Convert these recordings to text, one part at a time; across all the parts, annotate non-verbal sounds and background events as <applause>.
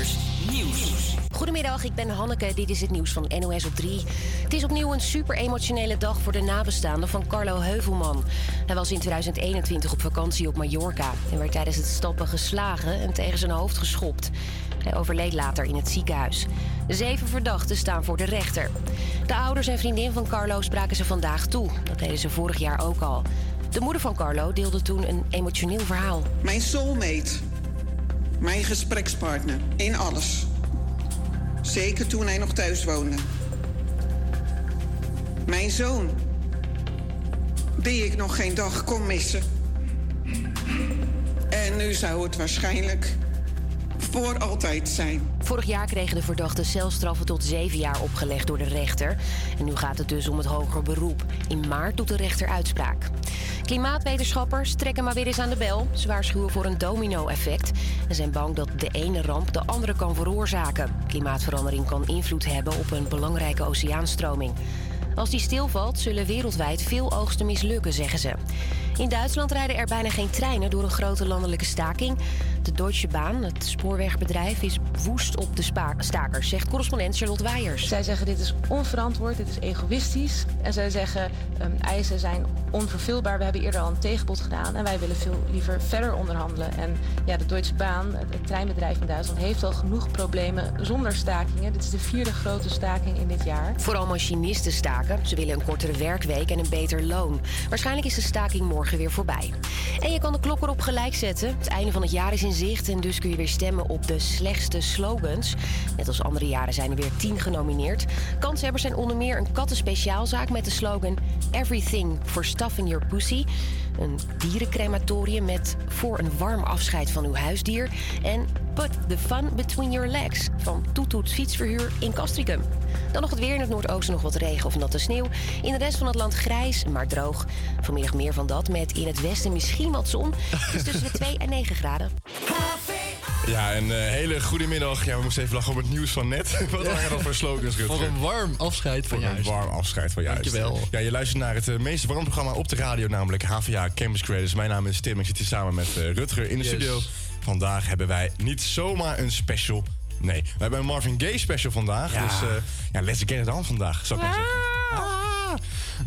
Nieuws. Goedemiddag, ik ben Hanneke. Dit is het nieuws van NOS op 3. Het is opnieuw een super emotionele dag voor de nabestaanden van Carlo Heuvelman. Hij was in 2021 op vakantie op Mallorca en werd tijdens het stappen geslagen en tegen zijn hoofd geschopt. Hij overleed later in het ziekenhuis. Zeven verdachten staan voor de rechter. De ouders en vriendin van Carlo spraken ze vandaag toe. Dat deden ze vorig jaar ook al. De moeder van Carlo deelde toen een emotioneel verhaal. Mijn soulmate. Mijn gesprekspartner. In alles. Zeker toen hij nog thuis woonde. Mijn zoon. Die ik nog geen dag kon missen. En nu zou het waarschijnlijk voor altijd zijn. Vorig jaar kregen de verdachten celstraffen tot zeven jaar opgelegd door de rechter. En nu gaat het dus om het hoger beroep. In maart doet de rechter uitspraak. Klimaatwetenschappers trekken maar weer eens aan de bel. Ze waarschuwen voor een domino-effect. En zijn bang dat de ene ramp de andere kan veroorzaken. Klimaatverandering kan invloed hebben op een belangrijke oceaanstroming. Als die stilvalt, zullen wereldwijd veel oogsten mislukken, zeggen ze. In Duitsland rijden er bijna geen treinen door een grote landelijke staking. De Deutsche Bahn, het spoorwegbedrijf, is woest op de stakers, zegt correspondent Charlotte Weijers. Zij zeggen dit is onverantwoord, dit is egoïstisch. En zij zeggen um, eisen zijn onvervulbaar. We hebben eerder al een tegenbod gedaan en wij willen veel liever verder onderhandelen. En ja, de Deutsche Bahn, het treinbedrijf in Duitsland, heeft al genoeg problemen zonder stakingen. Dit is de vierde grote staking in dit jaar. Vooral machinisten staken. Ze willen een kortere werkweek en een beter loon. Waarschijnlijk is de staking morgen weer voorbij. En je kan de klok erop gelijk zetten. Het einde van het jaar is in zicht en dus kun je weer stemmen op de slechtste slogans. Net als andere jaren zijn er weer tien genomineerd. Kanshebbers zijn onder meer een kattenspeciaalzaak met de slogan Everything for Stuffing Your Pussy. Een dierencrematorium met voor een warm afscheid van uw huisdier. En Put the Fun Between Your Legs van Toetoet Fietsverhuur in Castricum. Dan nog het weer in het noordoosten nog wat regen of natte sneeuw. In de rest van het land grijs, maar droog. Vanmiddag meer van dat met in het westen misschien wat zon. Het is tussen de <laughs> 2 en 9 graden. Ja, een uh, hele goede middag. Ja, we moesten even lachen op het nieuws van net. <laughs> Wat waren dat voor slogans, Rutger? Voor een warm afscheid van juist. een warm afscheid van juist. Dankjewel. Ja, je luistert naar het uh, meest warm programma op de radio, namelijk HVA Campus Creators. Mijn naam is Tim, ik zit hier samen met uh, Rutger in de yes. studio. Vandaag hebben wij niet zomaar een special. Nee, we hebben een Marvin Gaye special vandaag. Ja. Dus ja, let's get it on vandaag, zou ik maar zeggen.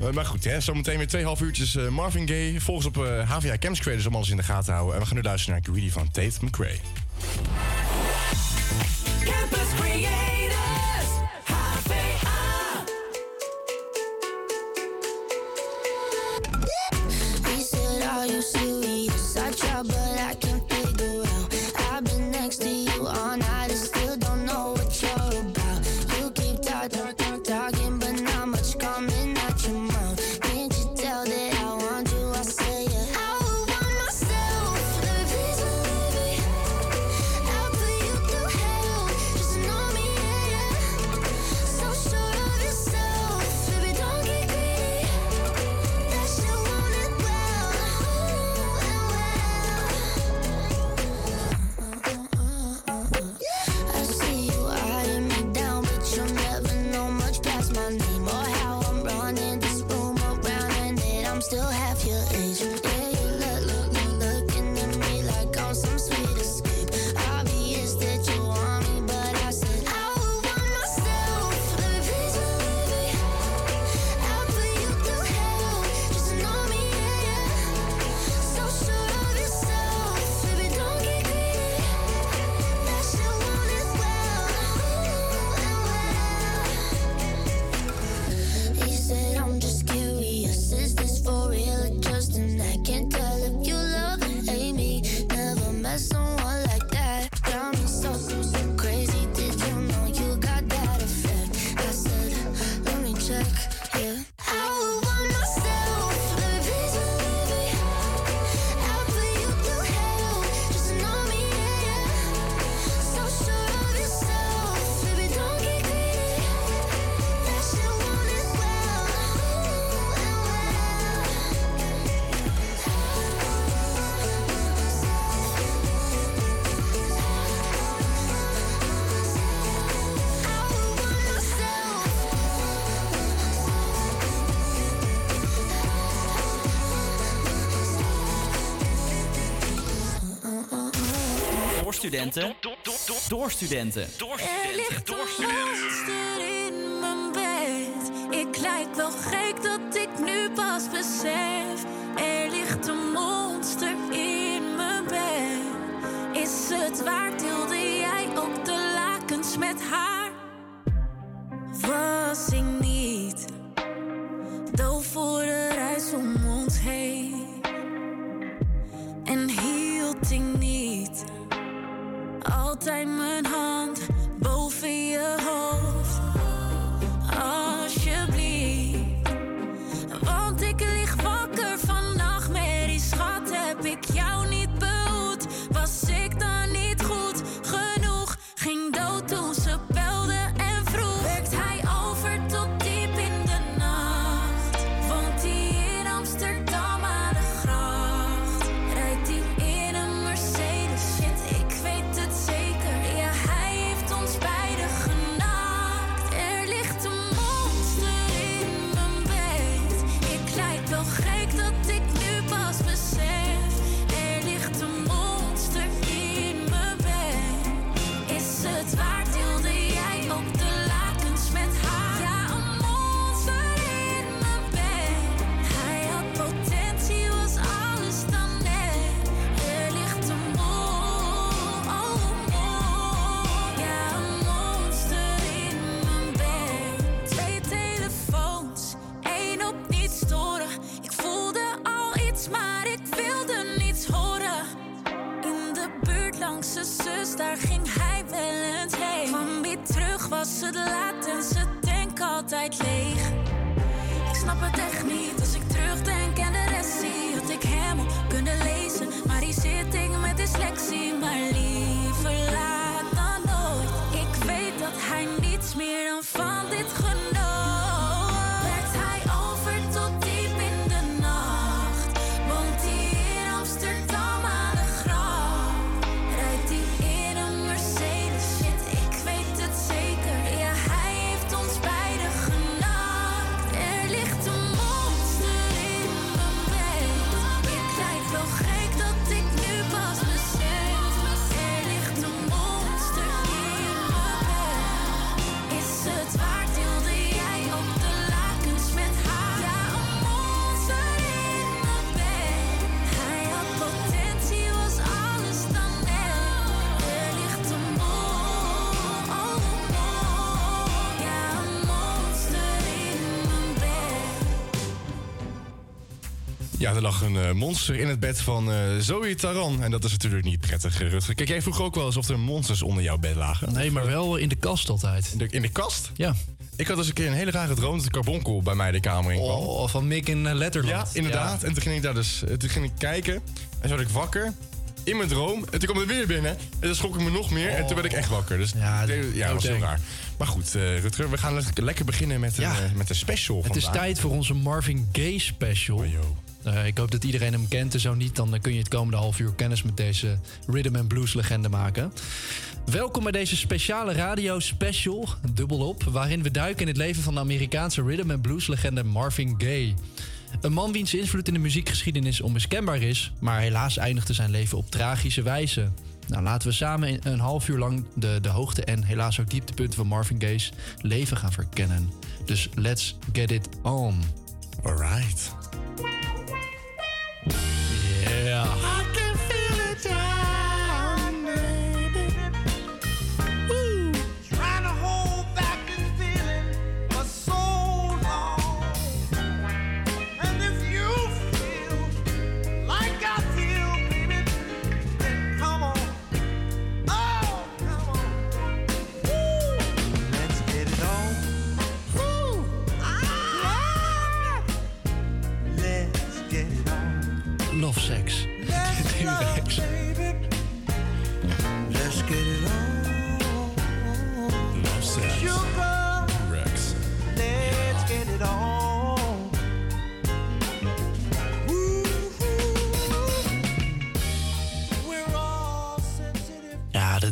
Ah. Maar goed, hè, zometeen weer twee half uurtjes uh, Marvin Gaye. Volgens op HVA Campus Creators om alles in de gaten te houden. En we gaan nu luisteren naar Greedy van Tate McRae. Studenten. Door studenten. Er ligt een monster in mijn bed. Ik lijk wel gek dat ik nu pas besef. Er lag een eh, monster in het bed van eh Zoe Taran. En dat is natuurlijk niet prettig, eh, Rutger. Kijk, jij vroeg ook wel alsof er monsters onder jouw bed lagen. Nee, maar wel in de kast altijd. In de, in de kast? Ja. Ik had eens een keer een hele rare droom dat de carbonkel bij mij de kamer in kwam. Oh, van Mick in Letterland. Ja, inderdaad. En toen ging ik daar dus toen ging ik kijken. En toen werd ik wakker. In mijn droom. En toen kwam er weer binnen. En toen schrok ik me nog meer. En toen werd ik echt wakker. Dus ja, dat was heel raar. Maar goed, Rutger, we gaan le- lekker beginnen met, een, Ja. met een special Het is tijd voor onze Marvin Gaye special. Oh, Eh, ik hoop dat iedereen hem kent. En zo niet, dan eh, kun je het komende half uur kennis met deze rhythm and blues legende maken. Welkom bij deze speciale radio special, dubbelop, waarin we duiken in het leven van de Amerikaanse rhythm and blues legende Marvin Gaye. Een man wiens invloed in de muziekgeschiedenis onmiskenbaar is, maar helaas eindigde zijn leven op tragische wijze. Nou, laten we samen een half uur lang de, de hoogte en helaas ook dieptepunten van Marvin Gaye's leven gaan verkennen. Dus let's get it on. Alright. Yeah.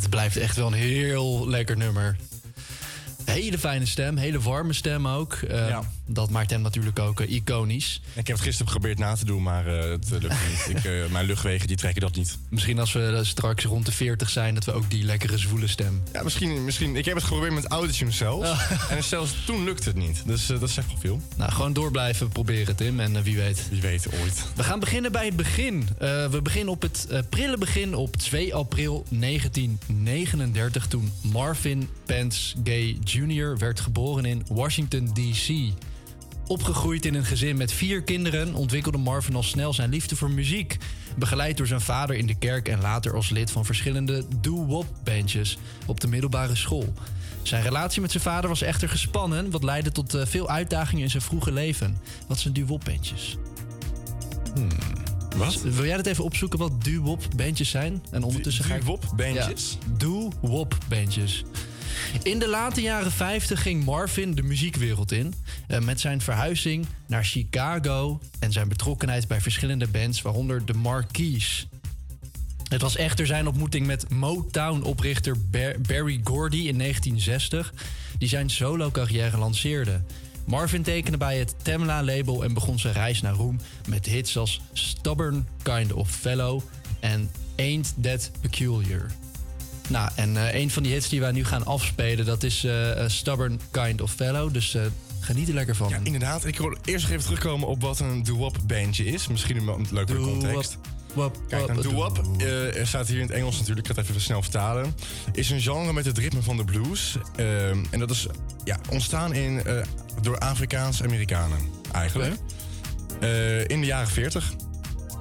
Dit blijft echt wel een heel lekker nummer. Hele fijne stem, hele warme stem ook. Eh, Ja. Dat maakt hem natuurlijk ook eh, iconisch. Ik heb het gisteren geprobeerd na te doen, maar eh, het eh, lukt niet. Ik, mijn luchtwegen die trekken dat niet. Misschien als we straks rond de 40 zijn, dat we ook die lekkere zwoele stem. Ja, misschien, misschien. Ik heb het geprobeerd met Autotune zelfs. En zelfs toen lukte het niet. Dus dat zegt wel veel. Nou, gewoon door blijven proberen, Tim. En wie weet. Wie weet ooit. We gaan beginnen bij het begin. We beginnen op het prille begin op 2 april 1939... toen Marvin Pence Gay Jr. werd geboren in Washington, D.C. Opgegroeid in een gezin met vier kinderen... ontwikkelde Marvin al snel zijn liefde voor muziek. Begeleid door zijn vader in de kerk... en later als lid van verschillende doo-wop-bandjes op de middelbare school. Zijn relatie met zijn vader was echter gespannen... wat leidde tot eh, veel uitdagingen in zijn vroege leven. Wat zijn doo-wop-bandjes? Wat? Wil jij dat even opzoeken wat doo-wop bandjes zijn? En ondertussen ga ik... Doo-wop bandjes? Ja, doo-wop bandjes. In de late jaren 50 ging Marvin de muziekwereld in. eh, met zijn verhuizing naar Chicago en zijn betrokkenheid bij verschillende bands, waaronder de Marquis. Het was echter zijn ontmoeting met Motown-oprichter Bar- Barry Gordy in 1960, die zijn solo-carrière lanceerde. Marvin tekende bij het Tamla-label en begon zijn reis naar roem met hits als Stubborn Kind of Fellow en Ain't That Peculiar. Nou, en eh, een van die hits die wij nu gaan afspelen, dat is eh, Stubborn Kind of Fellow. Dus eh, geniet er lekker van. Ja, inderdaad. Ik wil eerst even terugkomen op wat een doo-wop bandje is. Misschien een leukere context. wop, Kijk, een doo-wop, er staat hier in het Engels natuurlijk, ik ga het even snel vertalen, is een genre met het ritme van de blues. Ehm, en dat is ja, ontstaan in, door Afrikaans-Amerikanen, eigenlijk. In de jaren 40.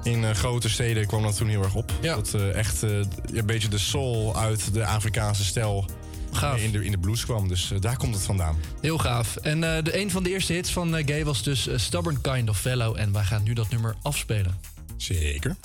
In eh, grote steden kwam dat toen heel erg op. Ja. Dat eh, echt eh, een beetje de soul uit de Afrikaanse stijl Gaaf. in de, in de blues kwam. Dus daar komt het vandaan. Heel gaaf. En de, een van de eerste hits van Gay was dus Stubborn Kind of Fellow. En wij gaan nu dat nummer afspelen. Zeker.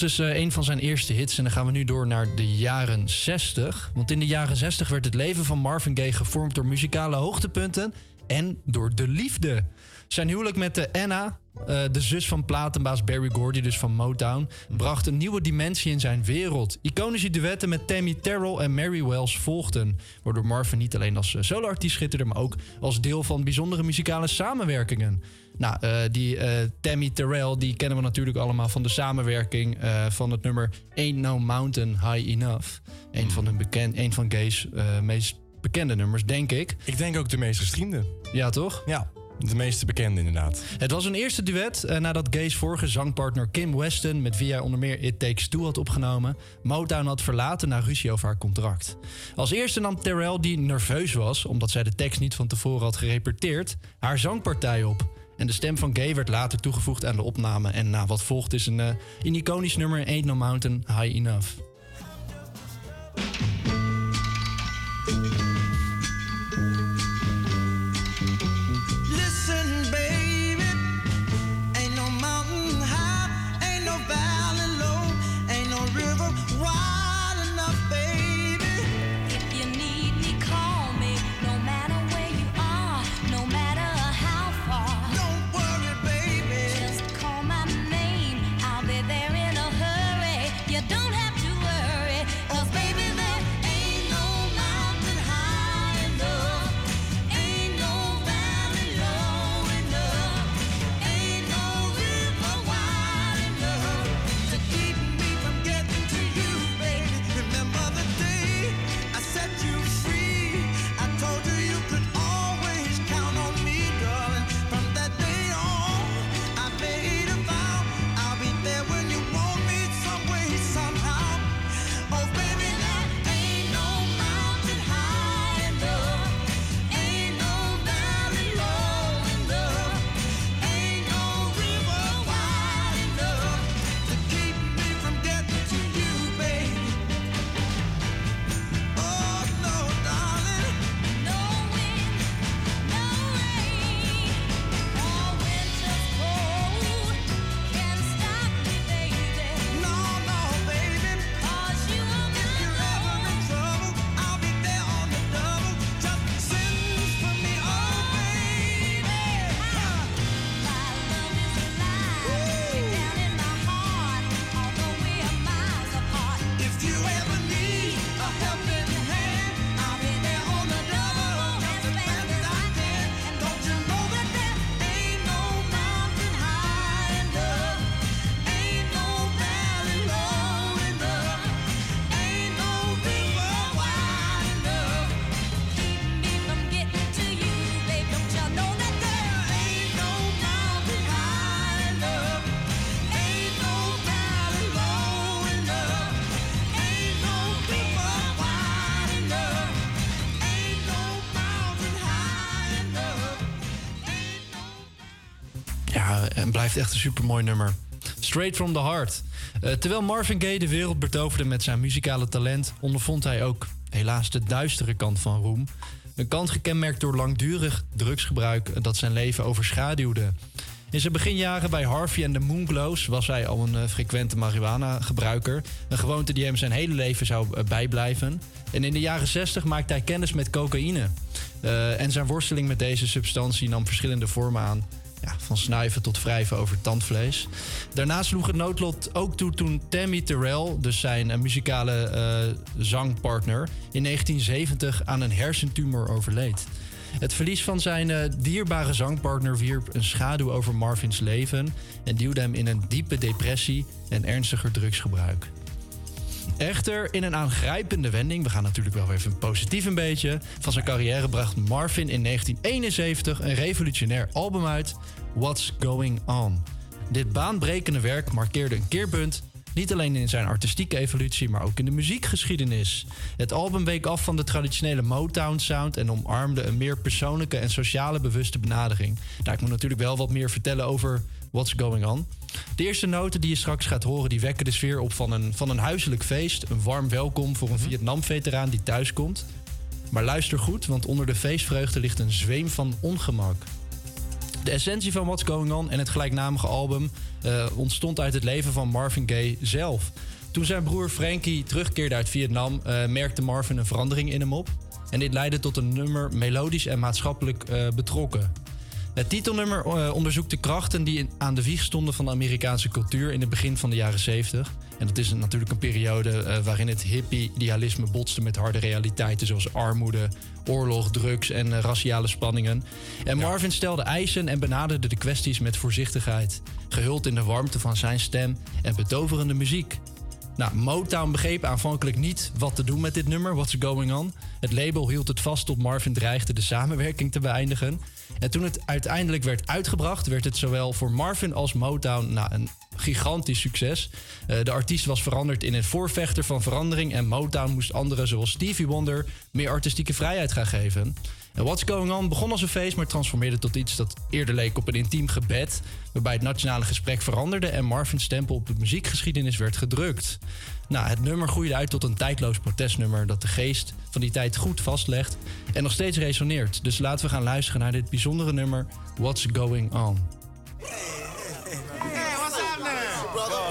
Was dus eh, een van zijn eerste hits. En dan gaan we nu door naar de jaren 60. Want in de jaren 60 werd het leven van Marvin Gaye gevormd door muzikale hoogtepunten en door de liefde. Zijn huwelijk met de Anna, eh, de zus van platenbaas Barry Gordy, dus van Motown, bracht een nieuwe dimensie in zijn wereld. Iconische duetten met Tammy Terrell en Mary Wells volgden. Waardoor Marvin niet alleen als eh, soloartiest schitterde, maar ook als deel van bijzondere muzikale samenwerkingen. Nou, eh, die eh, Tammy Terrell, die kennen we natuurlijk allemaal van de samenwerking eh, van het nummer Ain't No Mountain High Enough. Een van, hun bekend, een van Gay's eh, meest bekende nummers, denk ik. Ik denk ook de meest gestreamde. Ja, toch? Ja, de meeste bekende inderdaad. Het was een eerste duet eh, nadat Gay's vorige zangpartner Kim Weston, met wie hij onder meer It Takes Two had opgenomen, Motown had verlaten na ruzie over haar contract. Als eerste nam Terrell, die nerveus was omdat zij de tekst niet van tevoren had gerepeteerd, haar zangpartij op. En de stem van Gay werd later toegevoegd aan de opname. En nou, wat volgt is een, eh, een iconisch nummer, Ain't No Mountain High Enough. Echt een supermooi nummer. Straight from the heart. Eh, terwijl Marvin Gaye de wereld betoverde met zijn muzikale talent, ondervond hij ook helaas de duistere kant van roem. Een kant gekenmerkt door langdurig drugsgebruik dat zijn leven overschaduwde. In zijn beginjaren bij Harvey en de Moonglows was hij al een eh, frequente marihuana-gebruiker. Een gewoonte die hem zijn hele leven zou eh, bijblijven. En in de jaren 60 maakte hij kennis met cocaïne. En zijn worsteling met deze substantie nam verschillende vormen aan. Van snuiven tot wrijven over tandvlees. Daarna sloeg het noodlot ook toe toen Tammy Terrell, dus zijn eh, muzikale eh, zangpartner, in 1970 aan een hersentumor overleed. Het verlies van zijn eh, dierbare zangpartner wierp een schaduw over Marvins leven en duwde hem in een diepe depressie en ernstiger drugsgebruik. Echter, in een aangrijpende wending, we gaan natuurlijk wel even positief een beetje, van zijn carrière bracht Marvin in 1971 een revolutionair album uit, What's Going On. Dit baanbrekende werk markeerde een keerpunt, niet alleen in zijn artistieke evolutie, maar ook in de muziekgeschiedenis. Het album week af van de traditionele Motown-sound en omarmde een meer persoonlijke en sociale bewuste benadering. Nou, ik moet natuurlijk wel wat meer vertellen over What's Going On. De eerste noten die je straks gaat horen, die wekken de sfeer op van een, van een huiselijk feest. Een warm welkom voor een Vietnam-veteraan die thuiskomt. Maar luister goed, want onder de feestvreugde ligt een zweem van ongemak. De essentie van What's Going On en het gelijknamige album eh, ontstond uit het leven van Marvin Gaye zelf. Toen zijn broer Frankie terugkeerde uit Vietnam, eh, merkte Marvin een verandering in hem op. En dit leidde tot een nummer melodisch en maatschappelijk eh, betrokken. Het titelnummer eh, onderzoekt de krachten die aan de wieg stonden van de Amerikaanse cultuur in het begin van de jaren 70. En dat is natuurlijk een periode eh, waarin het hippie-idealisme botste met harde realiteiten zoals armoede, oorlog, drugs en eh, raciale spanningen. En Marvin stelde eisen en benaderde de kwesties met voorzichtigheid, gehuld in de warmte van zijn stem en betoverende muziek. Nou, Motown begreep aanvankelijk niet wat te doen met dit nummer, What's Going On. Het label hield het vast tot Marvin dreigde de samenwerking te beëindigen. En toen het uiteindelijk werd uitgebracht, werd het zowel voor Marvin als Motown nou, een gigantisch succes. Eh, de artiest was veranderd in een voorvechter van verandering en Motown moest anderen zoals Stevie Wonder meer artistieke vrijheid gaan geven. What's Going On begon als een feest, maar transformeerde tot iets dat eerder leek op een intiem gebed. Waarbij het nationale gesprek veranderde en Marvin's stempel op de muziekgeschiedenis werd gedrukt. Nou, het nummer groeide uit tot een tijdloos protestnummer dat de geest van die tijd goed vastlegt en nog steeds resoneert. Dus laten we gaan luisteren naar dit bijzondere nummer What's Going On. Hey, what's happening? Brother,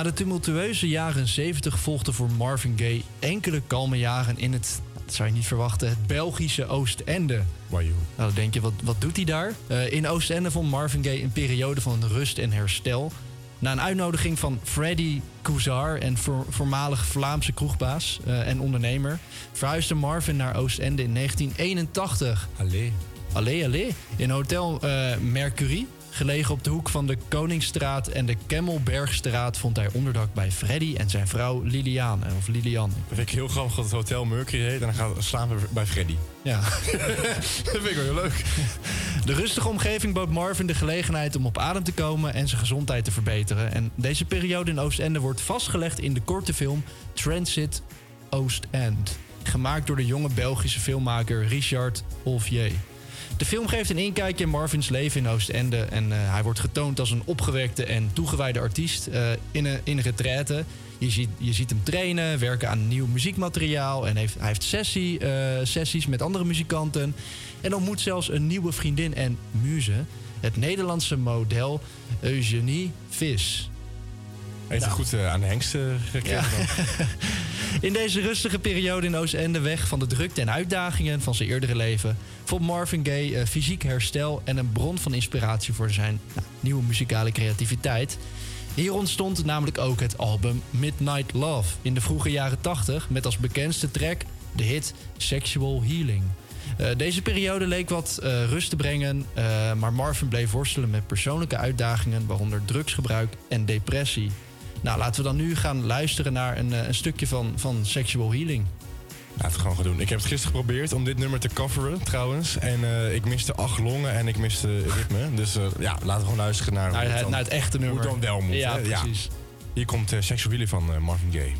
Na de tumultueuze jaren 70 volgden voor Marvin Gaye enkele kalme jaren in het dat zou je niet verwachten, het Belgische Oostende. Nou, dan denk je, wat, wat doet hij daar? Eh, in Oostende vond Marvin Gaye een periode van rust en herstel. Na een uitnodiging van Freddy Couzar, en voor, voormalig Vlaamse kroegbaas eh, en ondernemer, verhuisde Marvin naar Oostende in 1981. Allee. Allee, allee. In Hotel eh, Mercury, gelegen op de hoek van de Koningsstraat en de Kemmelbergstraat, vond hij onderdak bij Freddy en zijn vrouw Liliane. Of Lilian. Dat vind ik heel grappig dat het Hotel Mercury heet en dan gaan we slapen bij Freddy. Ja. <laughs> dat vind ik wel heel leuk. De rustige omgeving bood Marvin de gelegenheid om op adem te komen en zijn gezondheid te verbeteren. En deze periode in Oostende wordt vastgelegd in de korte film Transit Oostend. Gemaakt door de jonge Belgische filmmaker Richard Olvier. De film geeft een inkijkje in Marvins leven in Oostende. En eh, hij wordt getoond als een opgewekte en toegewijde artiest eh, in, een, in retraite. Je ziet, je ziet hem trainen, werken aan nieuw muziekmateriaal. En heeft, hij heeft sessie, eh, sessies met andere muzikanten. En ontmoet zelfs een nieuwe vriendin en muze. Het Nederlandse model Eugenie Vis. Heeft hij goed eh, aan de hengst eh, gekregen? <laughs> In deze rustige periode in Oostende weg van de drukte en uitdagingen van zijn eerdere leven... vond Marvin Gaye eh, fysiek herstel en een bron van inspiratie voor zijn nou, nieuwe muzikale creativiteit. Hier ontstond namelijk ook het album Midnight Love in de vroege jaren 80... met als bekendste track de hit Sexual Healing. Deze periode leek wat rust te brengen, maar Marvin bleef worstelen met persoonlijke uitdagingen, waaronder drugsgebruik en depressie. Nou, laten we dan nu gaan luisteren naar een, eh, een stukje van, van Sexual Healing. Laten we gewoon gaan doen. Ik heb het gisteren geprobeerd om dit nummer te coveren, trouwens. En eh, ik miste acht longen en ik miste ritme. Dus eh, ja, laten we gewoon luisteren naar, hoe Naar, het het, dan- naar het echte hoe nummer. het dan wel moet. Ja, hè? precies. Hier komt uh, Sexual Healing van Marvin Gaye.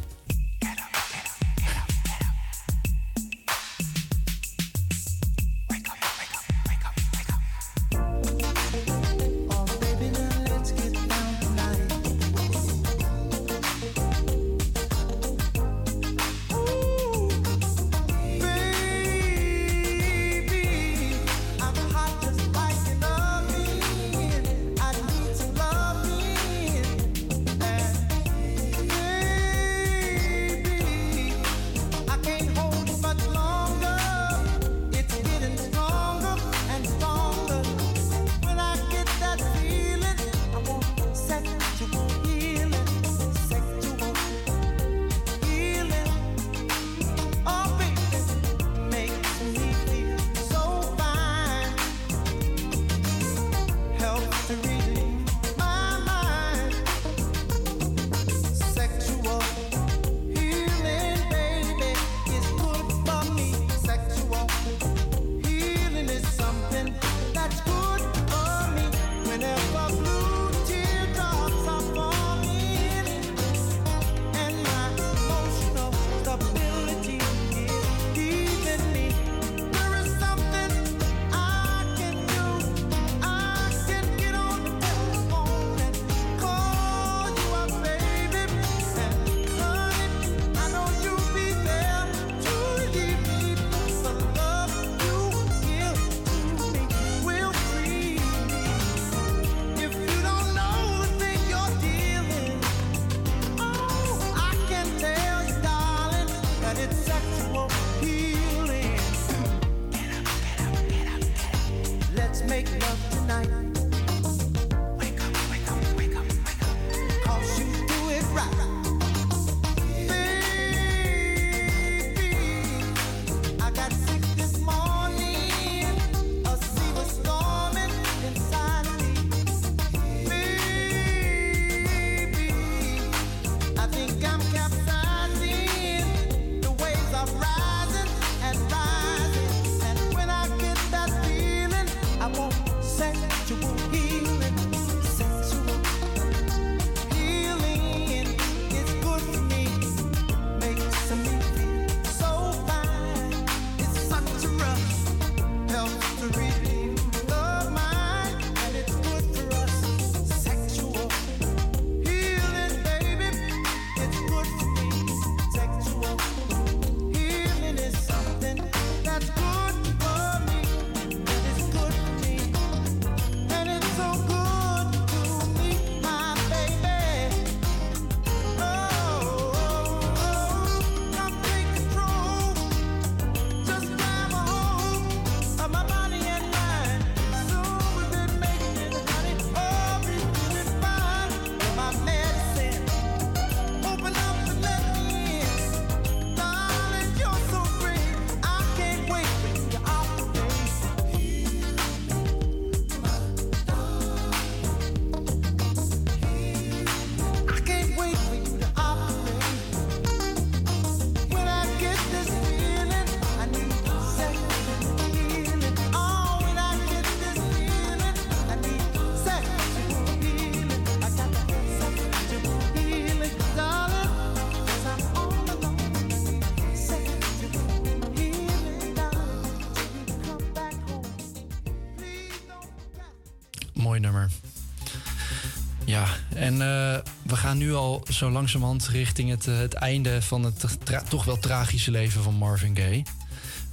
Zo langzamerhand richting het, eh, het einde van het toch wel tragische leven van Marvin Gaye.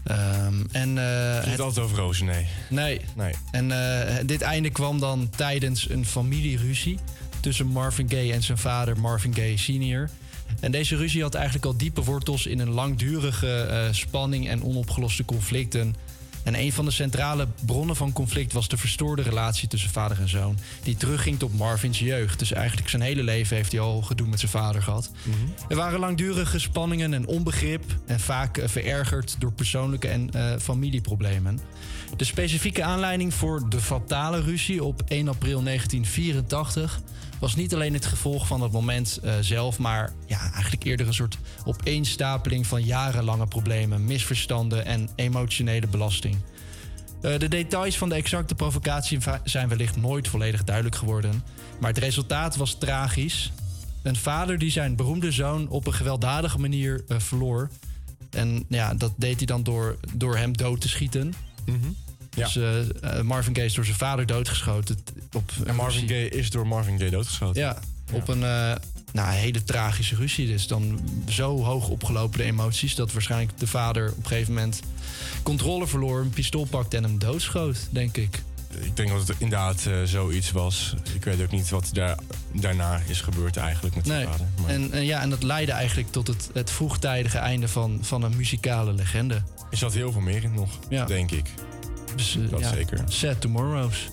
Ehm, en, eh, Niet het- altijd over rozen, nee. Nee. Nee. En eh, dit einde kwam dan tijdens een familieruzie tussen Marvin Gaye en zijn vader Marvin Gaye Sr. En deze ruzie had eigenlijk al diepe wortels in een langdurige spanning en onopgeloste conflicten. En een van de centrale bronnen van conflict was de verstoorde relatie tussen vader en zoon. Die terugging tot Marvins jeugd. Dus eigenlijk zijn hele leven heeft hij al gedoe met zijn vader gehad. Er waren langdurige spanningen en onbegrip. En vaak eh, verergerd door persoonlijke en eh, familieproblemen. De specifieke aanleiding voor de fatale ruzie op 1 april 1984 was niet alleen het gevolg van het moment eh, zelf, maar ja, eigenlijk eerder een soort opeenstapeling van jarenlange problemen, misverstanden en emotionele belasting. Eh, de details van de exacte provocatie zijn wellicht nooit volledig duidelijk geworden, maar het resultaat was tragisch. Een vader die zijn beroemde zoon op een gewelddadige manier eh, verloor. En ja, dat deed hij dan door, door hem dood te schieten. Dus eh, eh, Marvin Gaye is door zijn vader doodgeschoten. Op En Marvin Gaye is door Marvin Gaye doodgeschoten. Ja, op een eh, nou, hele tragische ruzie. Dus dan zo hoog opgelopen de emoties... dat waarschijnlijk de vader op een gegeven moment controle verloor... een pistool pakte en hem doodschoot, denk ik. Ik denk dat het inderdaad eh, zoiets was. Ik weet ook niet wat daar, daarna is gebeurd eigenlijk met zijn Nee. vader. Maar En, en ja, en dat leidde eigenlijk tot het, het vroegtijdige einde van, van een muzikale legende. er zat heel veel meer in nog, Ja. denk ik. Dus, eh, Dat ja, zeker. Sad Tomorrows.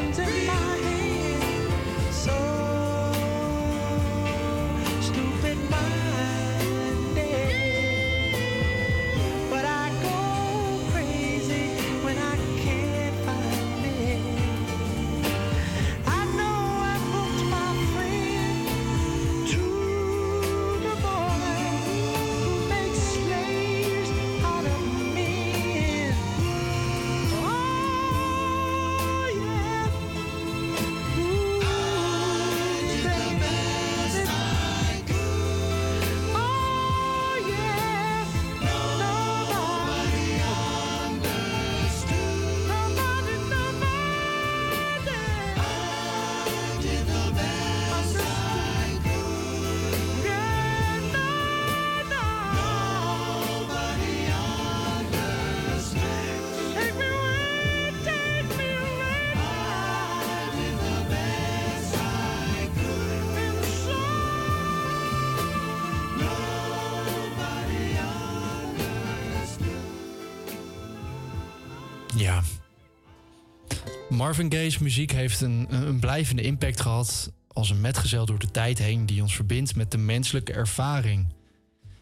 Self-destruction's in my Marvin Gaye's muziek heeft een, een blijvende impact gehad als een metgezel door de tijd heen die ons verbindt met de menselijke ervaring.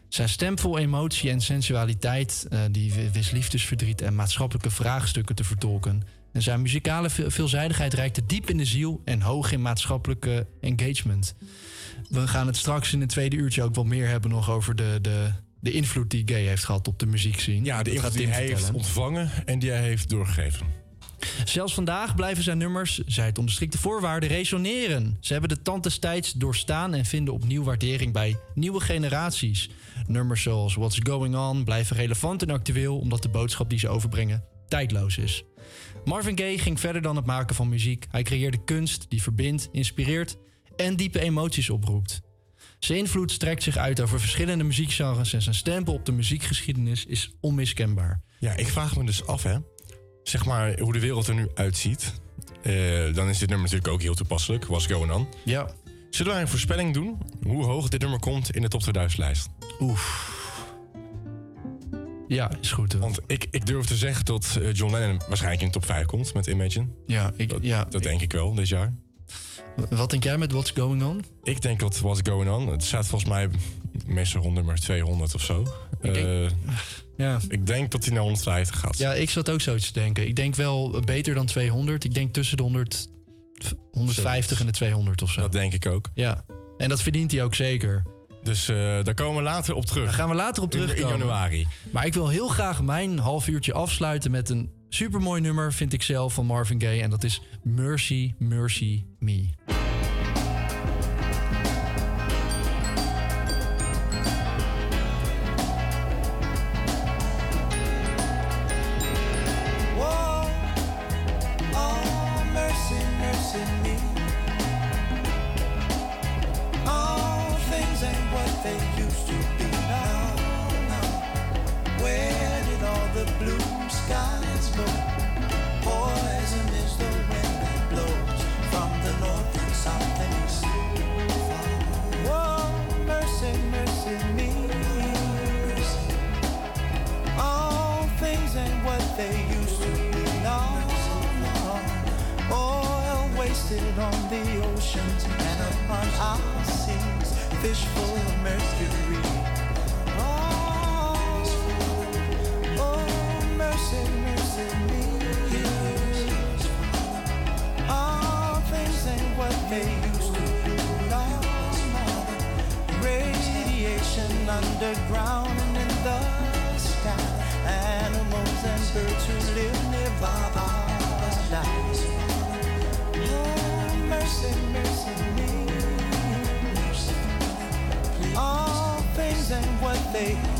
Zijn stem vol emotie en sensualiteit, eh, die wist liefdesverdriet en maatschappelijke vraagstukken te vertolken. En zijn muzikale ve- veelzijdigheid reikte diep in de ziel en hoog in maatschappelijke engagement. We gaan het straks in het tweede uurtje ook wel meer hebben nog over de, de, de invloed die Gay heeft gehad op de muziekscene. Ja, de invloed die hij heeft ontvangen en die hij heeft doorgegeven. Zelfs vandaag blijven zijn nummers, zij het onder strikte voorwaarden, resoneren. Ze hebben de tand des tijds doorstaan en vinden opnieuw waardering bij nieuwe generaties. Nummers zoals What's Going On blijven relevant en actueel omdat de boodschap die ze overbrengen tijdloos is. Marvin Gaye ging verder dan het maken van muziek. Hij creëerde kunst die verbindt, inspireert en diepe emoties oproept. Zijn invloed strekt zich uit over verschillende muziekgenres en zijn stempel op de muziekgeschiedenis is onmiskenbaar. Ja, ik vraag me dus af, hè. Zeg maar hoe de wereld er nu uitziet. Eh, dan is dit nummer natuurlijk ook heel toepasselijk. What's going on? Ja. Zullen wij een voorspelling doen hoe hoog dit nummer komt in de top 2000 lijst? Oef. Ja, is goed. hoor. Want ik, ik durf te zeggen dat eh, John Lennon waarschijnlijk in de top 5 komt met Imagine. Ja, ik, ja. Dat denk ik wel dit jaar. Wat denk jij met What's Going On? Ik denk dat What's Going On, het staat volgens mij meestal rond nummer 200 of zo. Ik denk- Eh, Ja. ik denk dat hij naar 150 gaat. Ja, ik zat ook zoiets te denken. Ik denk wel beter dan 200. Ik denk tussen de 100, 150 en de 200 of zo. Dat denk ik ook. Ja. En dat verdient hij ook zeker. Dus eh, daar komen we later op terug. Daar gaan we later op In- in terugkomen. januari. Maar ik wil heel graag mijn half uurtje afsluiten met een supermooi nummer, vind ik zelf, van Marvin Gaye. En dat is Mercy, Mercy Me. Ain't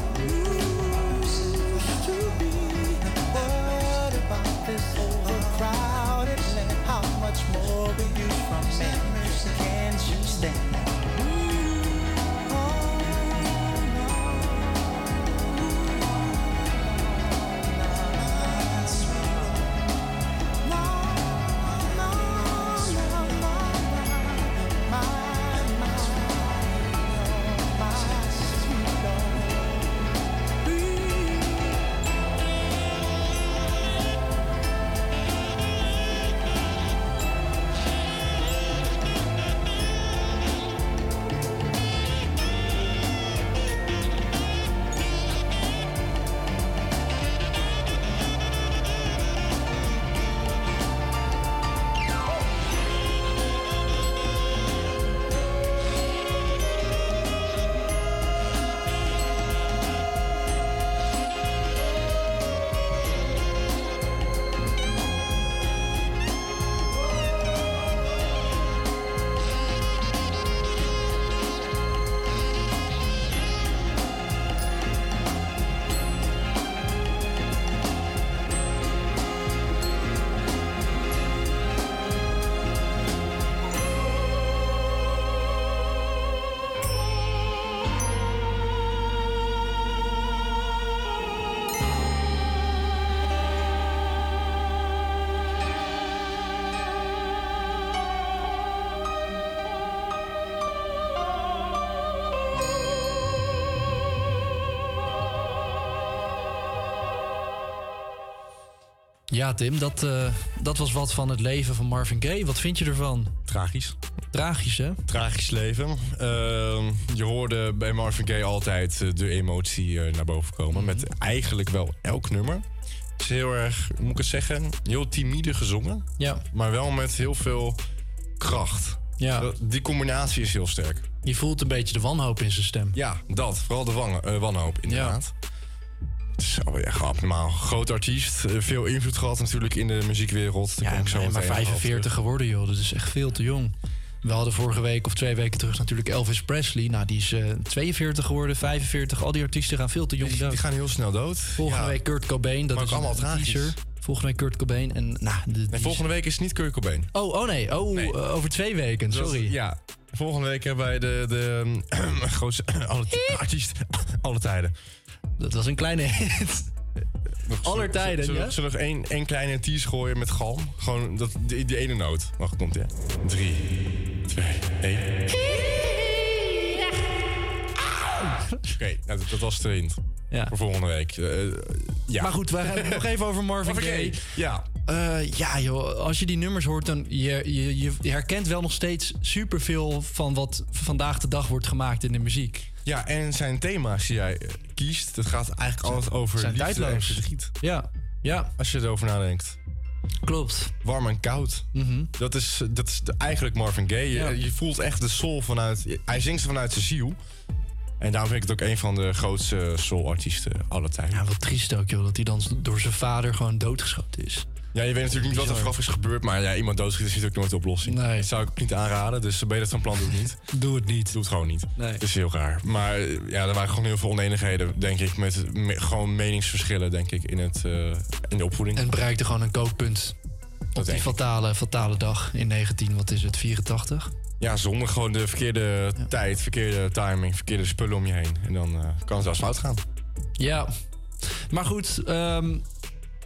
Ja, Tim, dat, eh, dat was wat van het leven van Marvin Gaye. Wat vind je ervan? Tragisch. Tragisch, hè? Tragisch leven. Ehm, je hoorde bij Marvin Gaye altijd eh, de emotie eh, naar boven komen. Met eigenlijk wel elk nummer. Het is heel erg, moet ik het zeggen, heel timide gezongen. Ja. Maar wel met heel veel kracht. Ja. Die combinatie is heel sterk. Je voelt een beetje de wanhoop in zijn stem. Ja, dat. Vooral de wan- eh, wanhoop, inderdaad. Groot artiest. eh, Veel invloed gehad natuurlijk in de muziekwereld. Daar Ja, ik zo maar, maar meteen nog over 45 terug. geworden, joh. Dat is echt veel te jong. We hadden vorige week of twee weken terug natuurlijk Elvis Presley. Nou, die is eh, 42 geworden, 45. Al die artiesten gaan veel te jong dood. die gaan heel snel dood. Volgende Ja. week Kurt Cobain. Dat Maar is allemaal tragisch. teaser. Volgende week Kurt Cobain. En, nou, de, Nee, volgende week is het niet Kurt Cobain. Oh, oh nee. Oh, Nee. eh, over twee weken. Sorry. ja. Volgende week hebben wij de, de <clears throat> grootste <clears throat> alle, <laughs> artiest alle tijden. Dat was een kleine hit. Aller tijden, Zullen, ja? we- zullen we nog één, één kleine tease gooien met galm? Gewoon dat, die, die ene noot. Wacht, komt hè? Drie, twee, één. Oké, nou, dat, dat was de hint. Ja. Voor volgende week. Eh, ja. Maar goed, we hebben het nog even over Marvin. Gaye, Ja. Eh, ja, joh, als je die nummers hoort, dan je, je, je herkent wel nog steeds superveel van wat vandaag de dag wordt gemaakt in de muziek. Ja, en zijn thema's die jij eh, kiest, dat gaat eigenlijk altijd over zijn liefde en verdriet. Ja, ja, Als je erover nadenkt. klopt. Warm en koud. Mhm. Dat is, dat is de- eigenlijk Marvin Gaye. Je, Ja. je voelt echt de soul vanuit... Hij zingt ze vanuit zijn ziel. En daarom vind ik het ook een van de grootste soul-artiesten aller tijden. Ja, wat triest ook, joh, dat hij dan door zijn vader gewoon doodgeschoten is. Ja, je weet natuurlijk niet wat er vooraf is gebeurd, maar ja, iemand doodschieten is natuurlijk nooit de oplossing. Nee. Dat zou ik niet aanraden, dus ben je dat van plan, doe het niet. <laughs> Doe het niet. Doe het gewoon niet. Nee. Dat is heel raar. Maar eh, ja, er waren gewoon heel veel oneenigheden, denk ik, met me- gewoon meningsverschillen, denk ik, in, het, eh, in de opvoeding. En bereikte gewoon een kookpunt op die fatale, fatale dag in 19, wat is het, 84? Ja, zonder gewoon de verkeerde tijd, verkeerde timing, verkeerde spullen om je heen. En dan eh, kan het zelfs fout gaan. Ja. Maar goed, ehm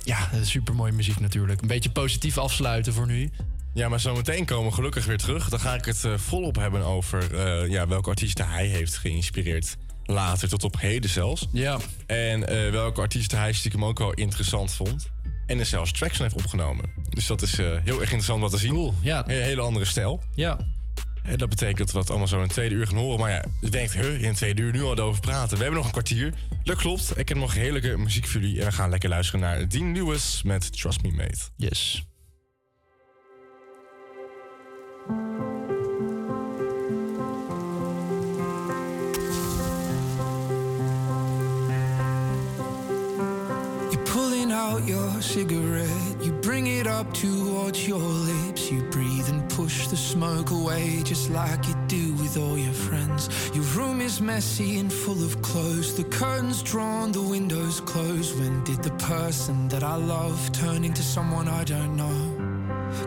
ja, super mooie muziek natuurlijk. Een beetje positief afsluiten voor nu. Ja, maar zometeen komen we gelukkig weer terug. Dan ga ik het eh, volop hebben over eh, ja, welke artiesten hij heeft geïnspireerd. Later, tot op heden zelfs. Ja. En eh, welke artiesten hij stiekem ook wel interessant vond. En er zelfs tracks van heeft opgenomen. Dus dat is heel erg interessant wat te zien. Cool, ja. Een hele andere stijl. Ja. En dat betekent dat we het allemaal zo in een tweede uur gaan horen. Maar ja, je denkt, huh, in een tweede uur nu al over praten. We hebben nog een kwartier. Dat klopt. Ik heb nog heerlijke muziek voor jullie. En we gaan lekker luisteren naar Dean Lewis met Trust Me Mate. Yes. You're pulling out your cigarette, you bring it up towards your lips. You breathe and push the smoke away, just like you do with all your friends. Your room is messy and full of clothes, the curtains drawn, the windows closed. When did the person that I love turn into someone I don't know?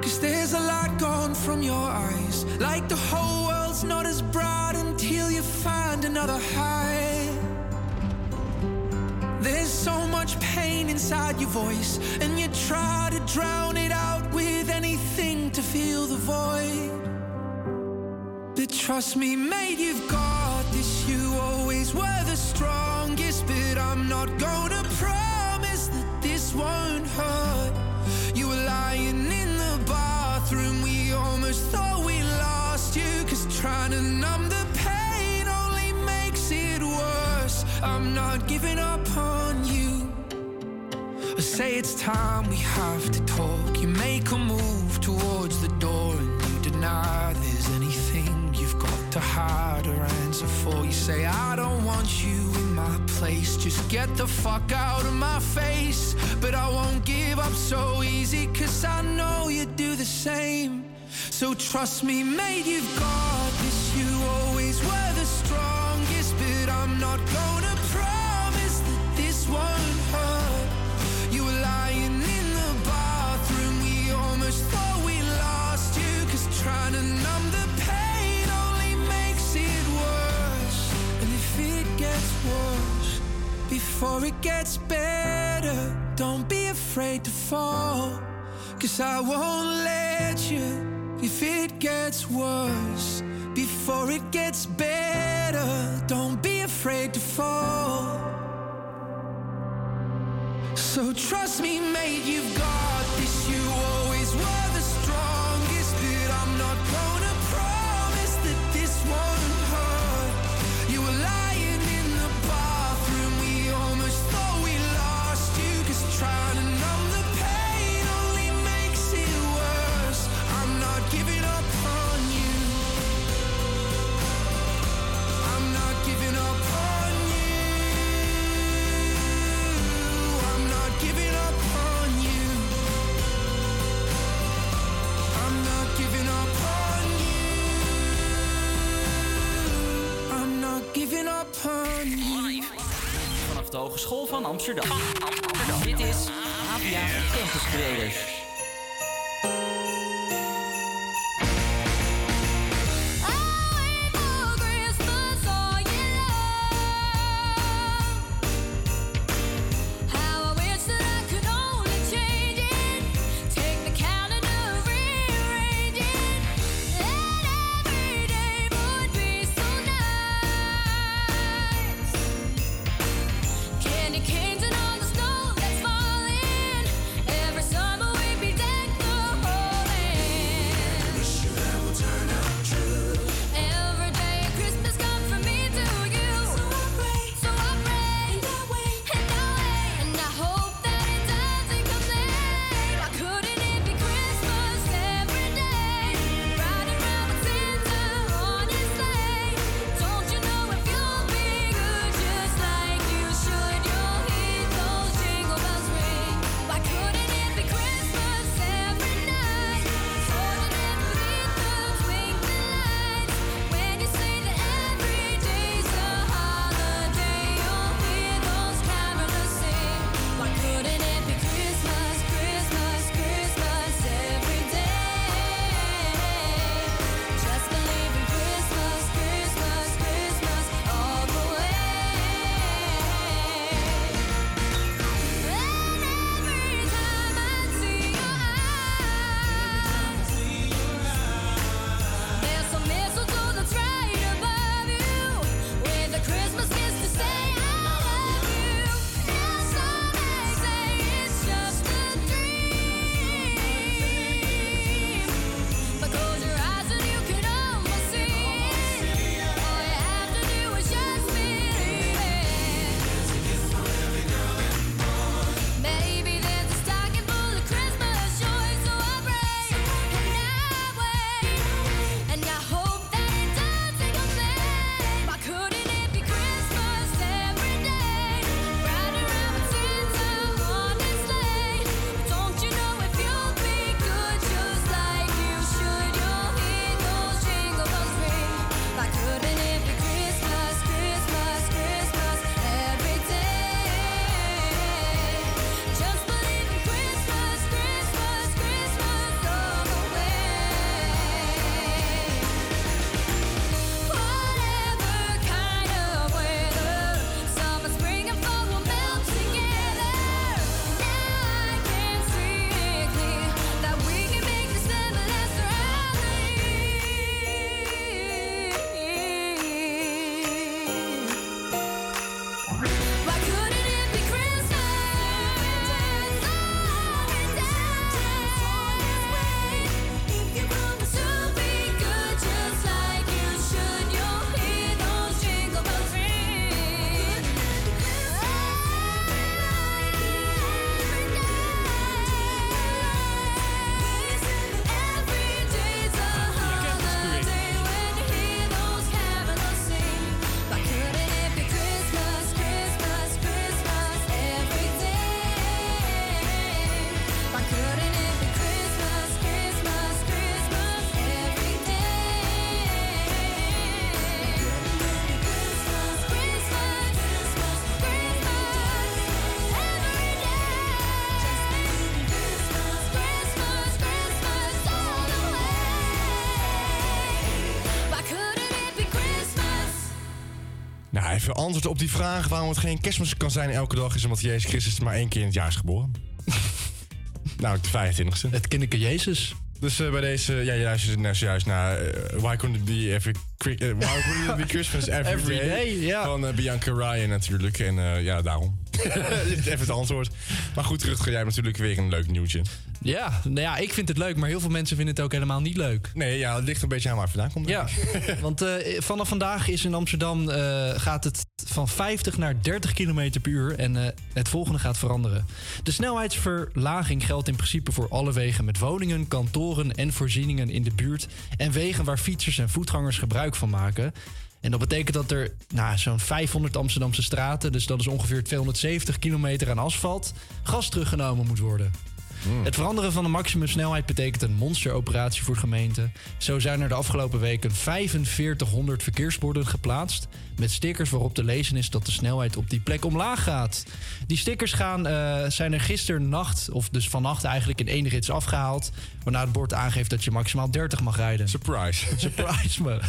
Cause there's a light gone from your eyes, like the whole world's not as bright until you find another high. There's so much pain inside your voice, and you try to drown it out void. But trust me, mate, you've got this. You always were the strongest, but I'm not gonna promise that this won't hurt. You were lying in the bathroom, we almost thought we lost you, cause trying to numb the pain only makes it worse. I'm not giving up on you. Say it's time we have to talk. You make a move towards the door and you deny there's anything you've got to hide or answer for. You say, I don't want you in my place. Just get the fuck out of my face. But I won't give up so easy, cause I know you do the same. So trust me, mate, you've got this. You always were the strongest, but I'm not gonna promise that this won't hurt. Before it gets better, don't be afraid to fall. Cause I won't let you if it gets worse. Before it gets better, don't be afraid to fall. So trust me, mate, you've got this. You always were the strongest, you. Vanaf de Hogeschool van Amsterdam. Dit is APA Campus Creators. Antwoord op die vraag waarom het geen kerstmis kan zijn elke dag is omdat Jezus Christus maar één keer in het jaar is geboren. <laughs> nou, de 25e. Het kinderke Jezus. Dus eh, bij deze, ja, je luistert net zojuist naar eh, Why Couldn't It Be Every, eh, Why Couldn't It Be Christmas <laughs> Every, Every Day? Van Bianca Ryan natuurlijk. En ja, daarom. <laughs> Even het antwoord. Maar goed, Rutger, jij hebt natuurlijk weer een leuk nieuwtje. Ja, nou ja, ik vind het leuk, maar heel veel mensen vinden het ook helemaal niet leuk. Nee, ja, het ligt een beetje aan waar vandaan komt. Ja, <laughs> want eh, vanaf vandaag is in Amsterdam eh, gaat het van 50 naar 30 km per uur. En eh, het volgende gaat veranderen. De snelheidsverlaging geldt in principe voor alle wegen met woningen, kantoren en voorzieningen in de buurt. En wegen waar fietsers en voetgangers gebruik van maken. En dat betekent dat er nou, zo'n 500 Amsterdamse straten, dus dat is ongeveer 270 kilometer aan asfalt, gas teruggenomen moet worden. Het veranderen van de maximumsnelheid betekent een monsteroperatie voor gemeenten. Zo zijn er de afgelopen weken 4500 verkeersborden geplaatst. Met stickers waarop te lezen is dat de snelheid op die plek omlaag gaat. Die stickers gaan, eh, zijn er gisternacht, of dus vannacht eigenlijk in één rits afgehaald. Waarna het bord aangeeft dat je maximaal 30 mag rijden. Surprise. <laughs> Surprise me.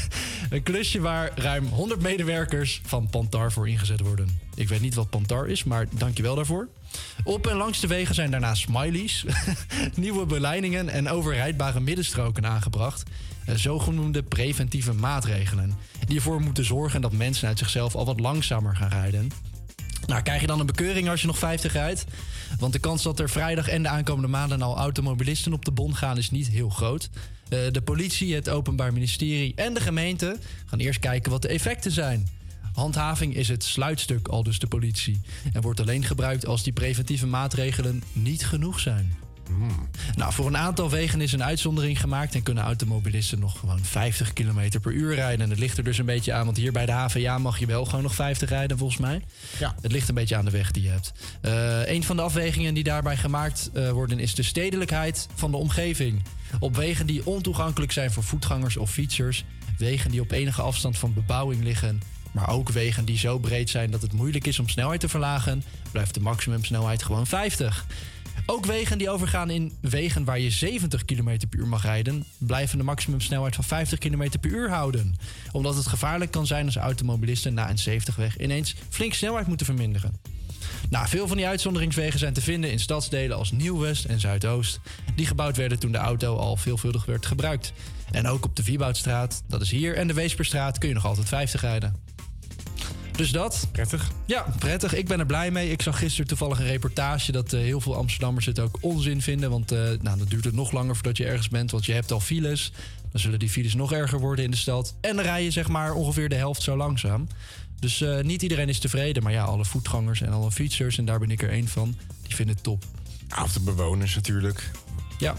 Een klusje waar ruim 100 medewerkers van Pantar voor ingezet worden. Ik weet niet wat Pantar is, maar dankjewel daarvoor. Op en langs de wegen zijn daarna smileys, <laughs> nieuwe beleidingen en overrijdbare middenstroken aangebracht. Eh, Zogenoemde preventieve maatregelen. Die ervoor moeten zorgen dat mensen uit zichzelf al wat langzamer gaan rijden. Nou, krijg je dan een bekeuring als je nog 50 rijdt? Want de kans dat er vrijdag en de aankomende maanden al automobilisten op de bon gaan is niet heel groot. Eh, de politie, het Openbaar Ministerie en de gemeente gaan eerst kijken wat de effecten zijn. Handhaving is het sluitstuk, al dus de politie. En wordt alleen gebruikt als die preventieve maatregelen niet genoeg zijn. Nou, voor een aantal wegen is een uitzondering gemaakt en kunnen automobilisten nog gewoon 50 km per uur rijden. En het ligt er dus een beetje aan, want hier bij de HVA mag je wel gewoon nog 50 rijden, volgens mij. Ja. Het ligt een beetje aan de weg die je hebt. Eh, een van de afwegingen die daarbij gemaakt eh, worden is de stedelijkheid van de omgeving. Op wegen die ontoegankelijk zijn voor voetgangers of fietsers, wegen die op enige afstand van bebouwing liggen, maar ook wegen die zo breed zijn dat het moeilijk is om snelheid te verlagen, blijft de maximumsnelheid gewoon 50. Ook wegen die overgaan in wegen waar je 70 km per uur mag rijden, blijven de maximumsnelheid van 50 km per uur houden. Omdat het gevaarlijk kan zijn als automobilisten na een 70-weg ineens flink snelheid moeten verminderen. Nou, veel van die uitzonderingswegen zijn te vinden in stadsdelen als Nieuw-West en Zuidoost, die gebouwd werden toen de auto al veelvuldig werd gebruikt. En ook op de Wieboudstraat, dat is hier, en de Weesperstraat kun je nog altijd 50 rijden. Dus dat. Prettig. Ja, prettig. Ik ben er blij mee. Ik zag gisteren toevallig een reportage dat eh, heel veel Amsterdammers het ook onzin vinden. Want eh, nou, dan duurt het nog langer voordat je ergens bent. Want je hebt al files. Dan zullen die files nog erger worden in de stad. En dan rij je zeg maar ongeveer de helft zo langzaam. Dus eh, niet iedereen is tevreden. Maar ja, alle voetgangers en alle fietsers, en daar ben ik er één van, die vinden het top. Of de bewoners natuurlijk. Ja.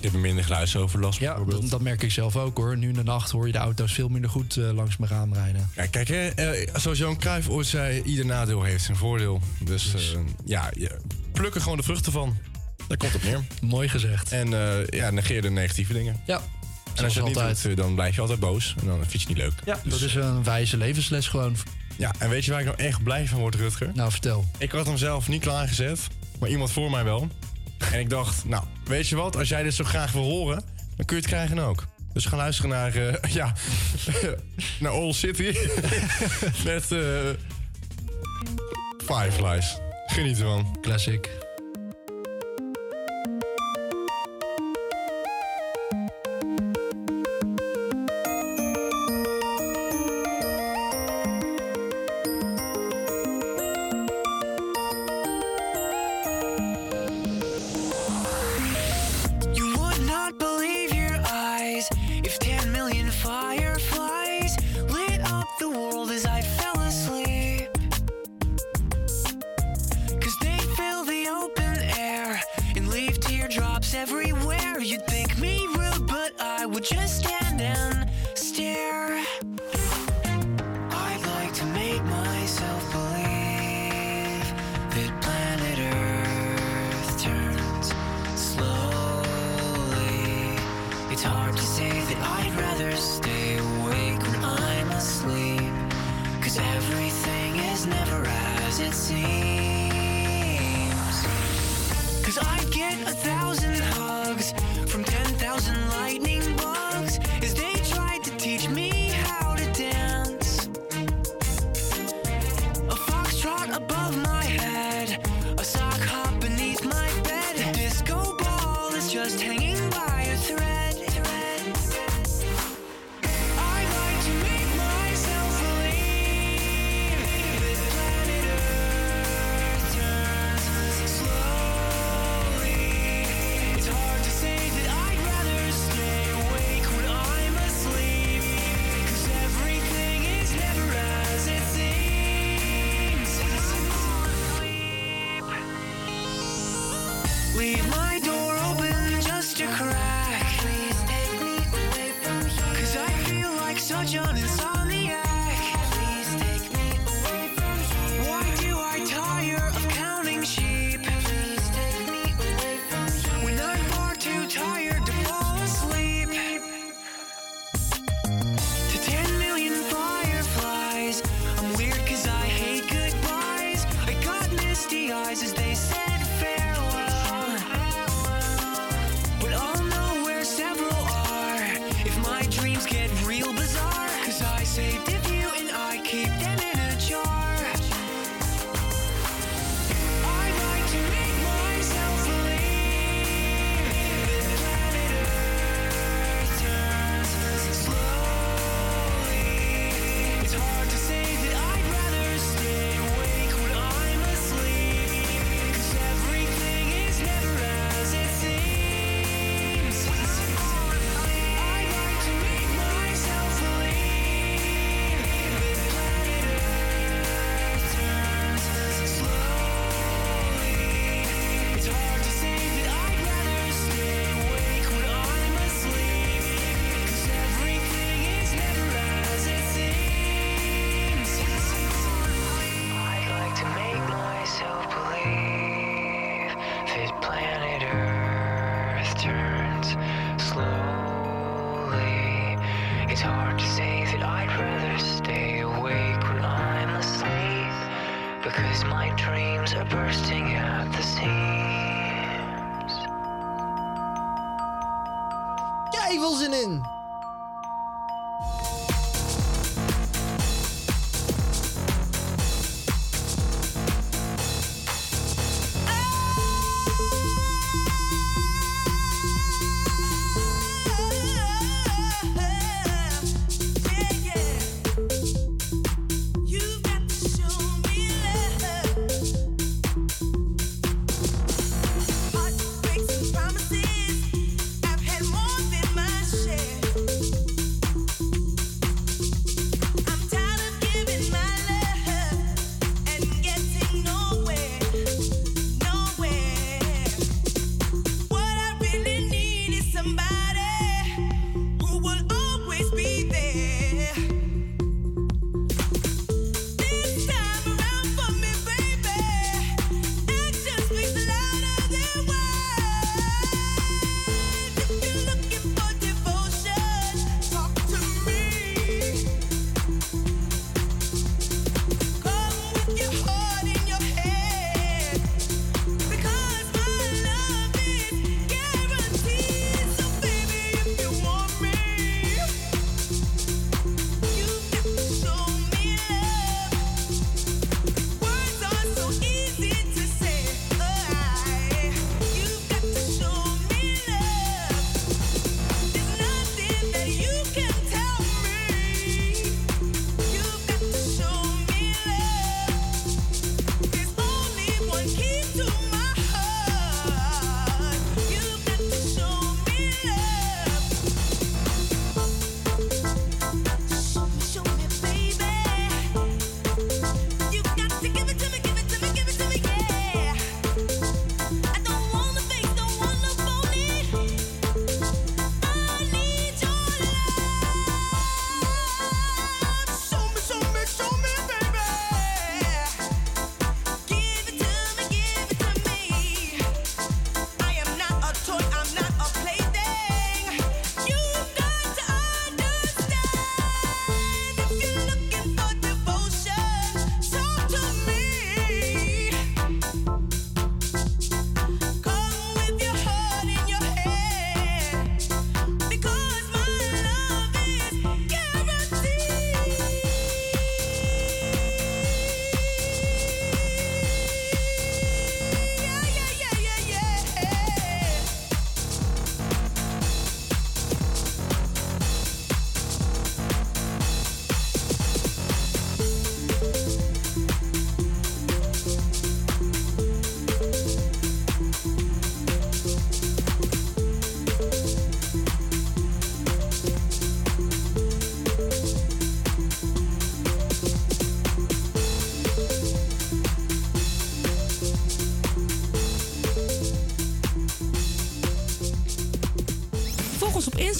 Die hebben minder geluidsoverlast Ja, bijvoorbeeld. dat, dat merk ik zelf ook hoor. Nu in de nacht hoor je de auto's veel minder goed eh, langs mijn raam rijden. Ja, kijk, hè, eh, zoals Johan Cruijff ooit zei, ieder nadeel heeft zijn voordeel. Dus eh, ja, je pluk er gewoon de vruchten van. Daar komt het op neer. Mooi gezegd. En ja, negeer de negatieve dingen. Ja, En als je het niet altijd. doet, dan blijf je altijd boos. En dan fiets je niet leuk. Ja, Dus, dat is een wijze levensles gewoon. Ja, en weet je waar ik nou echt blij van word, Rutger? Nou, vertel. Ik had hem zelf niet klaargezet, maar iemand voor mij wel. En ik dacht, nou, weet je wat? Als jij dit zo graag wil horen, dan kun je het krijgen ook. Dus gaan luisteren naar, eh, <laughs> ja, <laughs> naar All City. <laughs> Met eh Fireflies. Geniet ervan. Classic. hands slowly. It's hard to say that I'd rather stay awake when I'm asleep because my dreams are bursting at the seams. Gavels in!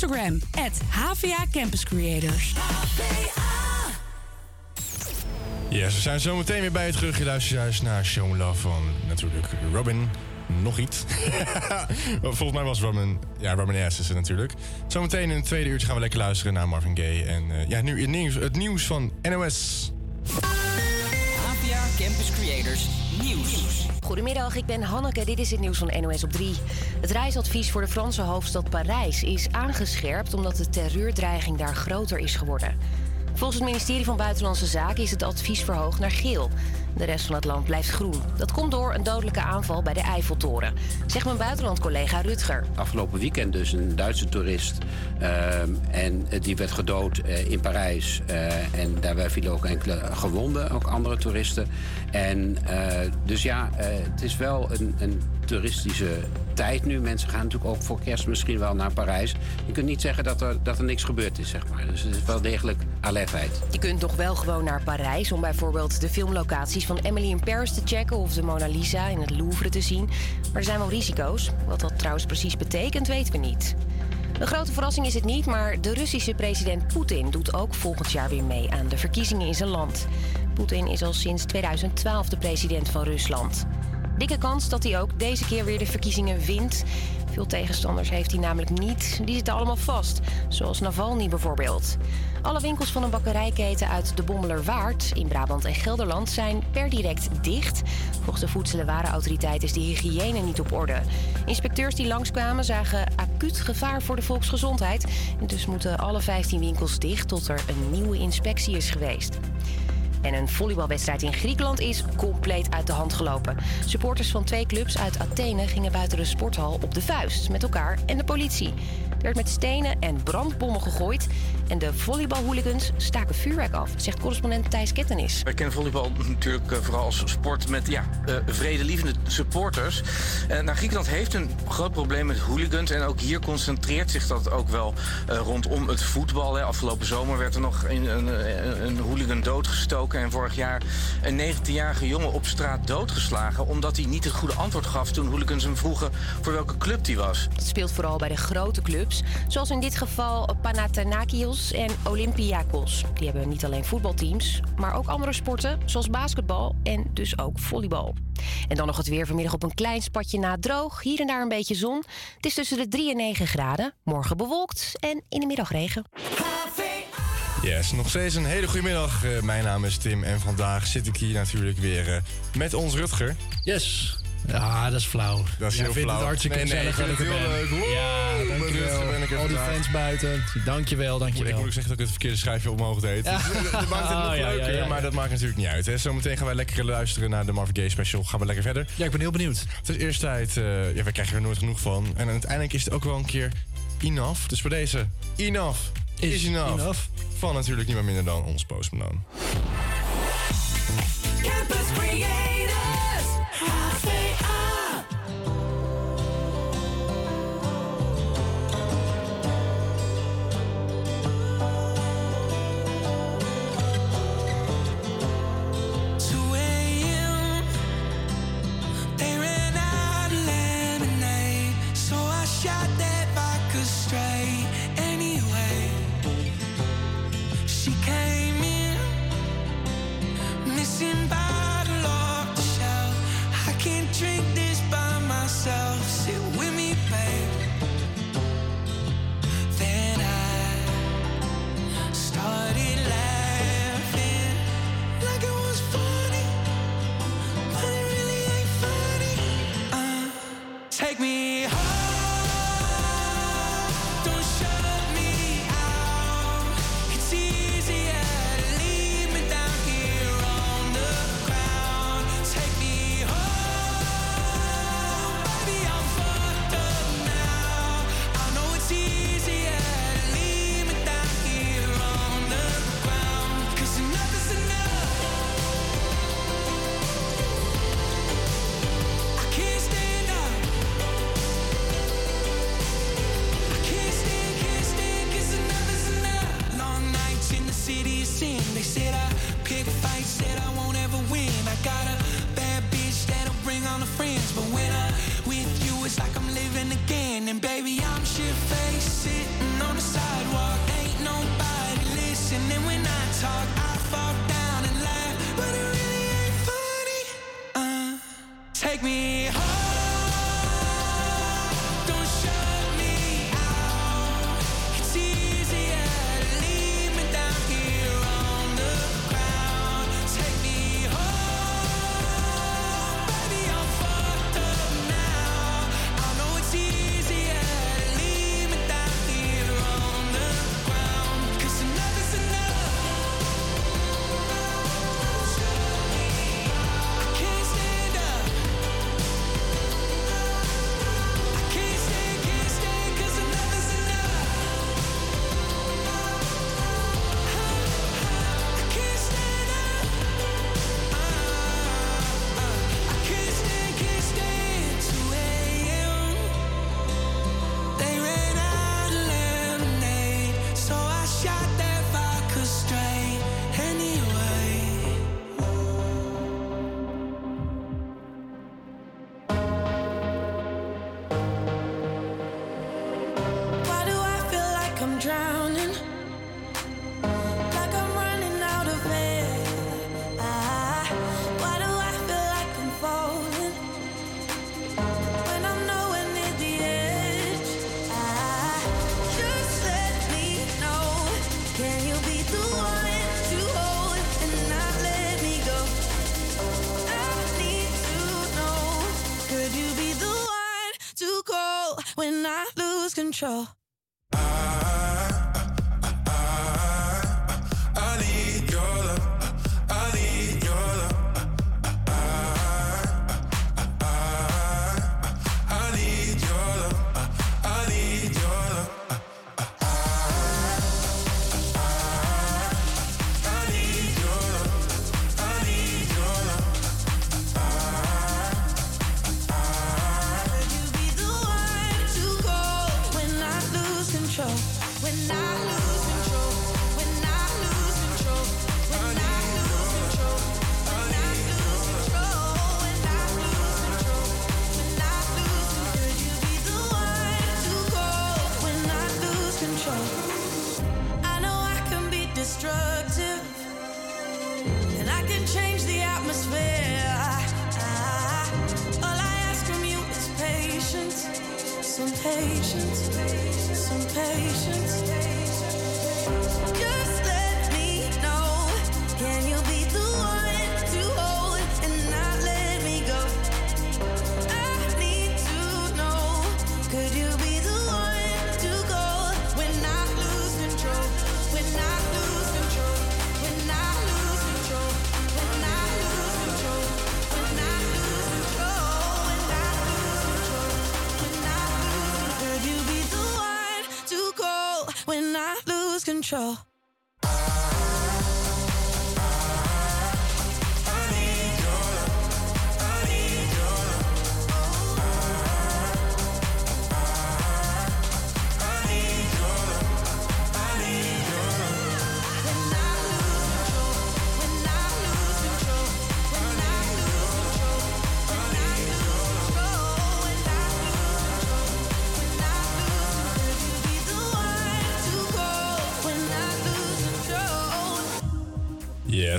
Instagram, HVA Campus Creators. Yes, we zijn zo meteen weer bij je terug. Je luistert juist naar Show Me Love van natuurlijk Robin. Nog iets. <laughs> Volgens mij was Robin... Ja, Robin S is het natuurlijk. Zometeen in het tweede uurtje gaan we lekker luisteren naar Marvin Gaye. En eh, ja, nu het nieuws, het nieuws van NOS. APA Campus Creators Nieuws. Goedemiddag, ik ben Hanneke. Dit is het nieuws van NOS op 3. Het reisadvies voor de Franse hoofdstad Parijs is aangescherpt omdat de terreurdreiging daar groter is geworden. Volgens het ministerie van Buitenlandse Zaken is het advies verhoogd naar geel. De rest van het land blijft groen. Dat komt door een dodelijke aanval bij de Eiffeltoren, zegt mijn buitenlandcollega Rutger. Afgelopen weekend dus een Duitse toerist. ehm, en eh, die werd gedood eh, in Parijs. eh, en daarbij vielen ook enkele gewonden, ook andere toeristen. En dus ja, het is wel een, een toeristische tijd nu. Mensen gaan natuurlijk ook voor kerst misschien wel naar Parijs. Je kunt niet zeggen dat er, dat er niks gebeurd is, zeg maar. Dus het is wel degelijk alertheid. Je kunt nog wel gewoon naar Parijs om bijvoorbeeld de filmlocaties van Emily in Paris te checken of de Mona Lisa in het Louvre te zien. Maar er zijn wel risico's. Wat dat trouwens precies betekent, weten we niet. Een grote verrassing is het niet, maar de Russische president Poetin doet ook volgend jaar weer mee aan de verkiezingen in zijn land. Poetin is al sinds 2012 de president van Rusland. Dikke kans dat hij ook deze keer weer de verkiezingen wint. Veel tegenstanders heeft hij namelijk niet. Die zitten allemaal vast, zoals Navalny bijvoorbeeld. Alle winkels van een bakkerijketen uit de Bommelerwaard in Brabant en Gelderland zijn per direct dicht. Volgens de Voedsel- en Warenautoriteit is de hygiëne niet op orde. Inspecteurs die langskwamen zagen acuut gevaar voor de volksgezondheid. Dus moeten alle 15 winkels dicht tot er een nieuwe inspectie is geweest. En een volleybalwedstrijd in Griekenland is compleet uit de hand gelopen. Supporters van twee clubs uit Athene gingen buiten de sporthal op de vuist met elkaar en de politie. Er werd met stenen en brandbommen gegooid. En de volleybalhooligans staken vuurwerk af, zegt correspondent Thijs Kettenis. Wij kennen volleybal natuurlijk eh, vooral als sport met ja, eh, vredelievende supporters. Eh, nou, Griekenland heeft een groot probleem met hooligans. En ook hier concentreert zich dat ook wel rondom het voetbal. Hè. Afgelopen zomer werd er nog een, een, een, een hooligan doodgestoken. En vorig jaar een 19-jarige jongen op straat doodgeslagen. Omdat hij niet het goede antwoord gaf toen hooligans hem vroegen voor welke club hij was. Het speelt vooral bij de grote clubs, zoals in dit geval Panathinaikos en Olympiakos. Die hebben niet alleen voetbalteams, maar ook andere sporten, zoals basketbal en dus ook volleybal. En dan nog het weer vanmiddag op een klein spatje na droog. Hier en daar een beetje zon. Het is tussen de 3 en 9 graden. Morgen bewolkt en in de middag regen. Yes, nog steeds een hele goede middag. Eh, mijn naam is Tim en vandaag zit ik hier natuurlijk weer eh, met ons Rutger. Yes. Ja, dat is flauw. Dat is Jij heel vindt flauw. het hartstikke Nee, nee, gezellig ik dat ik vind er het ben. heel leuk. Ja, dankjewel. Ben ik er Al die vandaag. fans buiten. Dankjewel, Ik dankjewel. moet ook zeggen dat ik het verkeerde schrijfje omhoog deed. Ja. Dus, <laughs> dat maakt het <laughs> nog Oh, ja, leuker, ja, ja. maar dat maakt natuurlijk niet uit. Hè. Zometeen gaan wij lekker luisteren naar de Marvin Gaye special. Gaan we lekker verder. Ja, ik ben heel benieuwd. Het is eerst tijd, eh ja, wij krijgen er nooit genoeg van. En uiteindelijk is het ook wel een keer enough. Dus voor deze, enough is, Is enough. enough. Van natuurlijk niemand minder dan ons Post Malone. Control?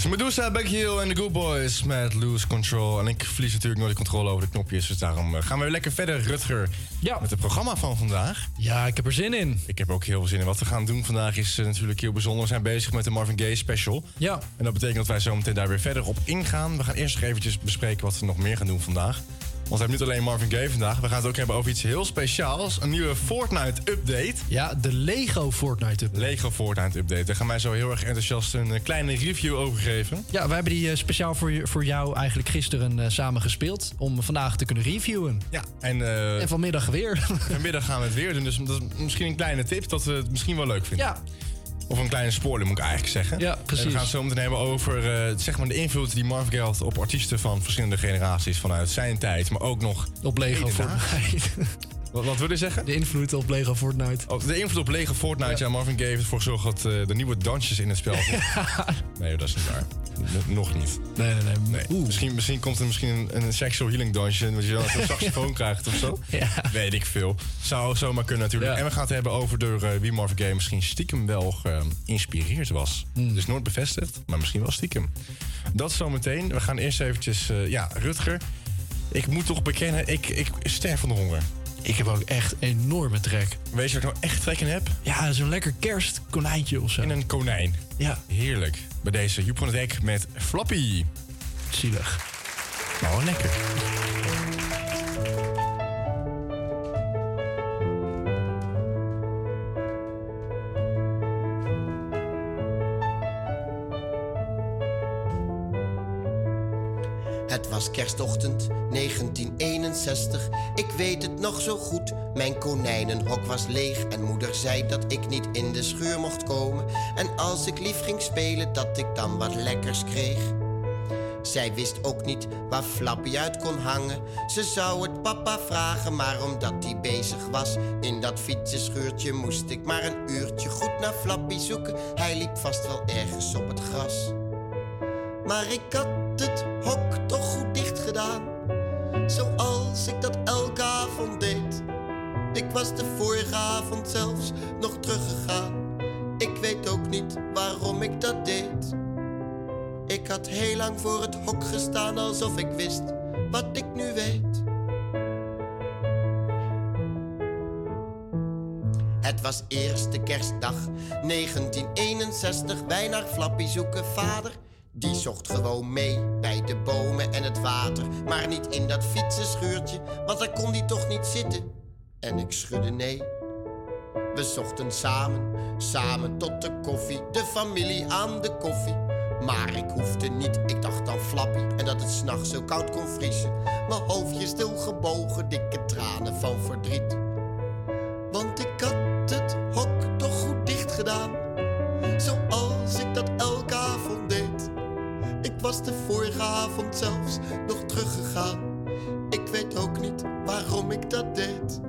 Medusa, Becky Hill en de Good Boys met Lose Control. En ik verlies natuurlijk nooit de controle over de knopjes. Dus daarom eh, gaan we weer lekker verder, Rutger. Ja. Met het programma van vandaag. Ja, ik heb er zin in. Ik heb ook heel veel zin in. Wat we gaan doen vandaag is eh, natuurlijk heel bijzonder. We zijn bezig met de Marvin Gaye special. Ja. En dat betekent dat wij zo meteen daar weer verder op ingaan. We gaan eerst nog eventjes bespreken wat we nog meer gaan doen vandaag. Want we hebben niet alleen Marvin Gaye vandaag. We gaan het ook hebben over iets heel speciaals. Een nieuwe Fortnite-update. Ja, de Lego Fortnite-update. Lego Fortnite-update. Daar gaan wij zo heel erg enthousiast een eh, kleine review over geven. Ja, we hebben die eh, speciaal voor, voor jou eigenlijk gisteren eh, samen gespeeld. Om vandaag te kunnen reviewen. Ja, en, En vanmiddag weer. vanmiddag gaan we het weer doen. Dus dat is misschien een kleine tip dat we het misschien wel leuk vinden. Ja. Of een kleine spoiler moet ik eigenlijk zeggen. Ja, precies. En we gaan het zo meteen hebben over eh, zeg maar de invloed die Marvin Gaye had op artiesten van verschillende generaties vanuit zijn tijd. Maar ook nog Op Lego. Fortnite. <laughs> Wat, wat wil je zeggen? De invloed op Lego Fortnite. Oh, de invloed op Lego Fortnite. Ja, Marvin Gaye heeft ervoor gezorgd dat eh, de nieuwe dansjes in het spel... <laughs> nee, dat is niet waar. N- nog niet. Nee, nee, nee. Nee. Misschien, misschien komt er misschien een, een sexual healing dansje... wat je dan zo'n <laughs> saxofoon krijgt of zo. Ja. Weet ik veel. Zou zomaar kunnen natuurlijk. Ja. En we gaan het hebben over door eh, wie Marvin Gaye misschien stiekem wel geïnspireerd was. Hmm. Dus nooit bevestigd, maar misschien wel stiekem. Dat zometeen. We gaan eerst eventjes... eh, ja, Rutger. Ik moet toch bekennen, ik, ik sterf van de honger. Ik heb ook echt enorme trek. Weet je waar ik nou echt trek in heb? Ja, zo'n lekker kerstkonijntje of zo. In een konijn. Ja. Heerlijk. Bij deze Joep van het Hek met Flappy. Zielig. Maar wel lekker. Was kerstochtend 1961, ik weet het nog zo goed. Mijn konijnenhok was leeg en moeder zei dat ik niet in de schuur mocht komen. En als ik lief ging spelen, dat ik dan wat lekkers kreeg. Zij wist ook niet waar Flappy uit kon hangen. Ze zou het papa vragen, maar omdat hij bezig was in dat fietsenschuurtje, moest ik maar een uurtje goed naar Flappy zoeken. Hij liep vast wel ergens op het gras. Maar ik had het hok toch goed dicht gedaan. Zoals ik dat elke avond deed. Ik was de vorige avond zelfs nog teruggegaan. Ik weet ook niet waarom ik dat deed. Ik had heel lang voor het hok gestaan alsof ik wist wat ik nu weet. Het was eerste kerstdag 1961. Wij naar Flappy zoeken vader. Die zocht gewoon mee bij de bomen en het water. Maar niet in dat fietsenschuurtje, want daar kon hij toch niet zitten. En ik schudde nee. We zochten samen, samen tot de koffie. De familie aan de koffie. Maar ik hoefde niet, ik dacht aan Flappy. En dat het s'nachts zo koud kon vriezen. Mijn hoofdje stil gebogen, dikke tranen van verdriet. Want ik had avond zelfs nog teruggegaan. Ik weet ook niet waarom ik dat deed.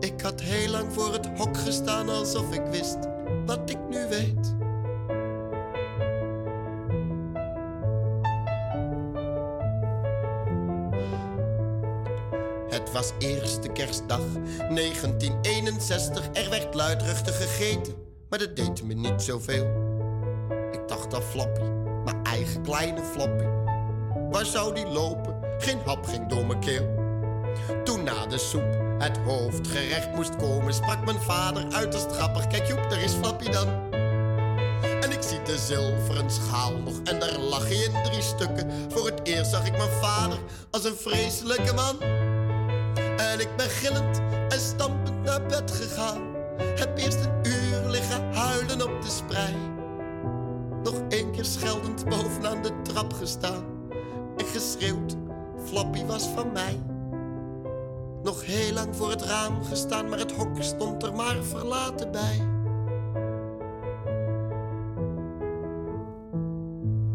Ik had heel lang voor het hok gestaan alsof ik wist wat ik nu weet. Het was eerste kerstdag 1961. Er werd luidruchtig gegeten, maar dat deed me niet zoveel. Ik dacht aan Flappy, mijn eigen kleine Flappy. Waar zou die lopen? Geen hap ging door mijn keel. Toen na de soep het hoofdgerecht moest komen, sprak mijn vader uiterst grappig: Kijk, Joep, daar is Flappy dan. En ik zie de zilveren schaal nog en daar lag hij in drie stukken. Voor het eerst zag ik mijn vader als een vreselijke man. En ik ben gillend en stampend naar bed gegaan. Heb eerst een uur liggen huilen op de sprei. Nog één keer scheldend bovenaan de trap gestaan. En geschreeuwd, Flappy was van mij. Nog heel lang voor het raam gestaan, maar het hok stond er maar verlaten bij.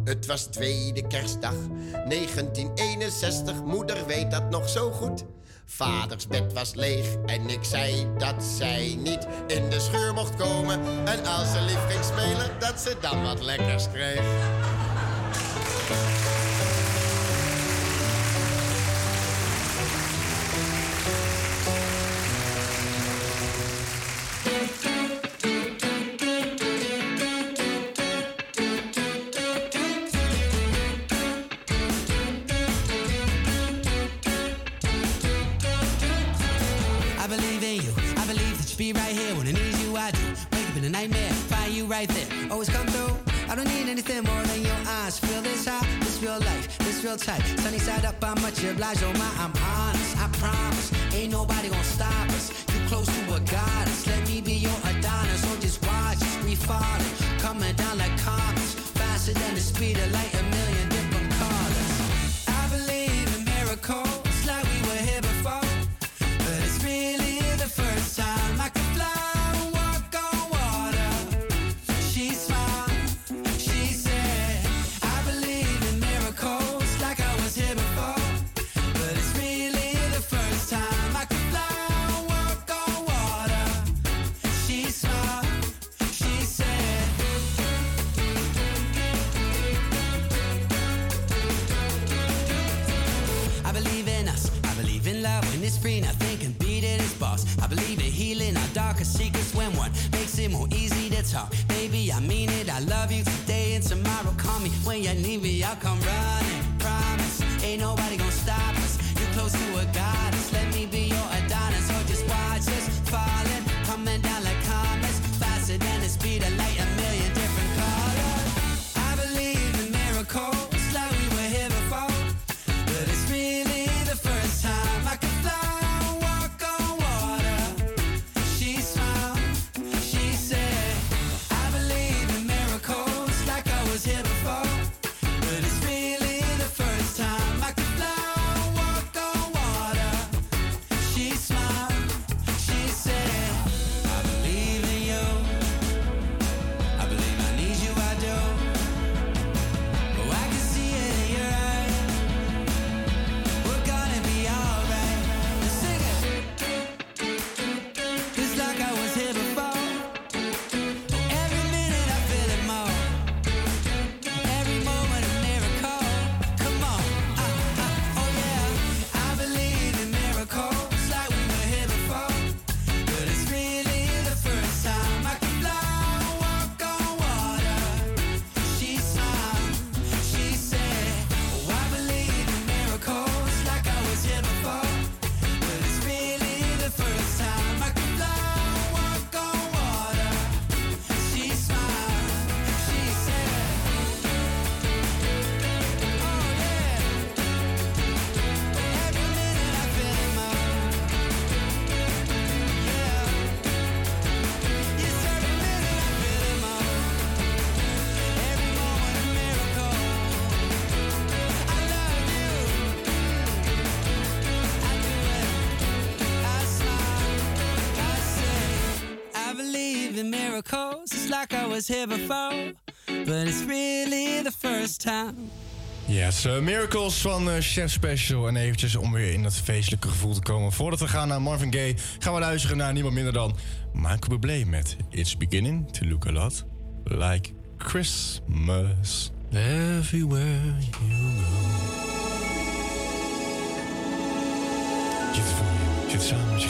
Het was tweede kerstdag 1961, moeder weet dat nog zo goed. Vaders bed was leeg en ik zei dat zij niet in de scheur mocht komen. En als ze lief ging spelen, dat ze dan wat lekkers kreeg. Right there. Always come through. I don't need anything more than your eyes. Feel this high, this real life, this real tight. Sunny side up, I'm much obliged. Oh my, I'm honest. I promise, ain't nobody gonna stop us. You close to a goddess. Let me be your Adonis, or just watch us. We falling, coming down like comets, faster than the speed of light. A million darkest secrets when one makes it more easy to talk. Baby, I mean it. I love you today and tomorrow. Call me when you need me. I'll come running. Promise, ain't nobody gonna stop us. You're close to a goddess. Let me be your Adonis, miracles. Like I was here before, but it's really the first time. Yes, eh, Miracles van eh, Chef Special. En eventjes om weer in dat feestelijke gevoel te komen. Voordat we gaan naar Marvin Gaye, gaan we luisteren naar niemand minder dan Michael Bublé met It's Beginning to Look a Lot Like Christmas. Everywhere you go. Zit voor je zit samen met je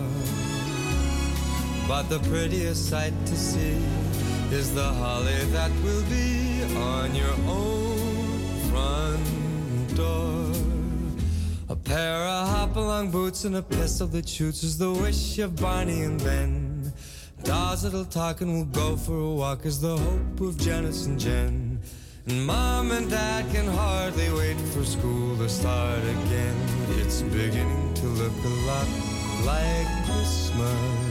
But the prettiest sight to see is the holly that will be on your own front door. A pair of hop-along boots and a pistol that shoots is the wish of Barney and Ben. Dolls that'll talk and we'll go for a walk is the hope of Janice and Jen. And mom and dad can hardly wait for school to start again. It's beginning to look a lot like Christmas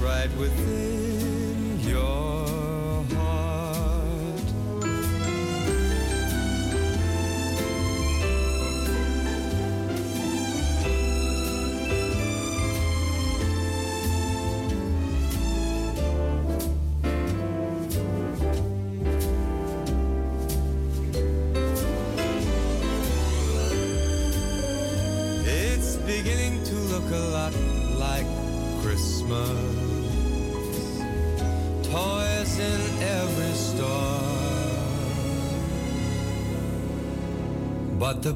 right within your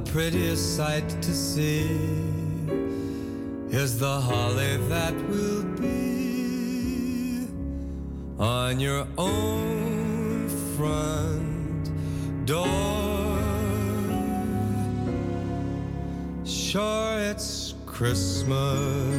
prettiest sight to see is the holly that will be on your own front door. Sure, it's Christmas